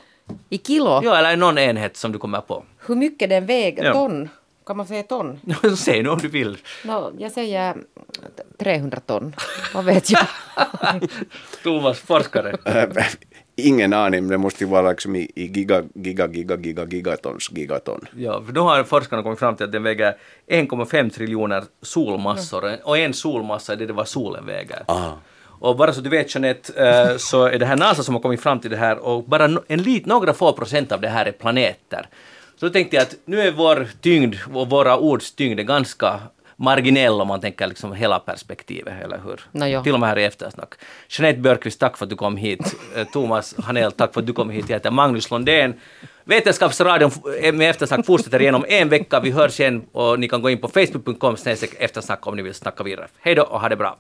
I kilo? Ja, eller någon enhet som du kommer på. Hur mycket den väger? Ja. Ton? Kan man säga ton? Säg nu om du vill. No, jag säger 300 ton. Vad vet jag? Thomas, forskare. Äh, Ingen aning, men det måste ju vara liksom i, i giga, giga, giga, giga, gigatons gigaton. Ja, för då har forskarna kommit fram till att den väger 1,5 triljoner solmassor och en solmassa är det, det vad solen väger. Aha. Och bara så du vet Jeanette, eh, så är det här NASA som har kommit fram till det här och bara no- en lit, några få procent av det här är planeter. Så då tänkte jag att nu är vår tyngd och våra ords tyngd ganska marginell om man tänker liksom hela perspektivet, eller hur? Nå jo. Till och med här i eftersnack. Jeanette Björkqvist, tack för att du kom hit. Eh, Thomas Hanell, tack för att du kom hit. Jag heter Magnus Lundén. Vetenskapsradion med eftersnack fortsätter igenom en vecka. Vi hörs igen och ni kan gå in på facebook.com eftersnack om ni vill snacka vidare. Hej då och ha det bra.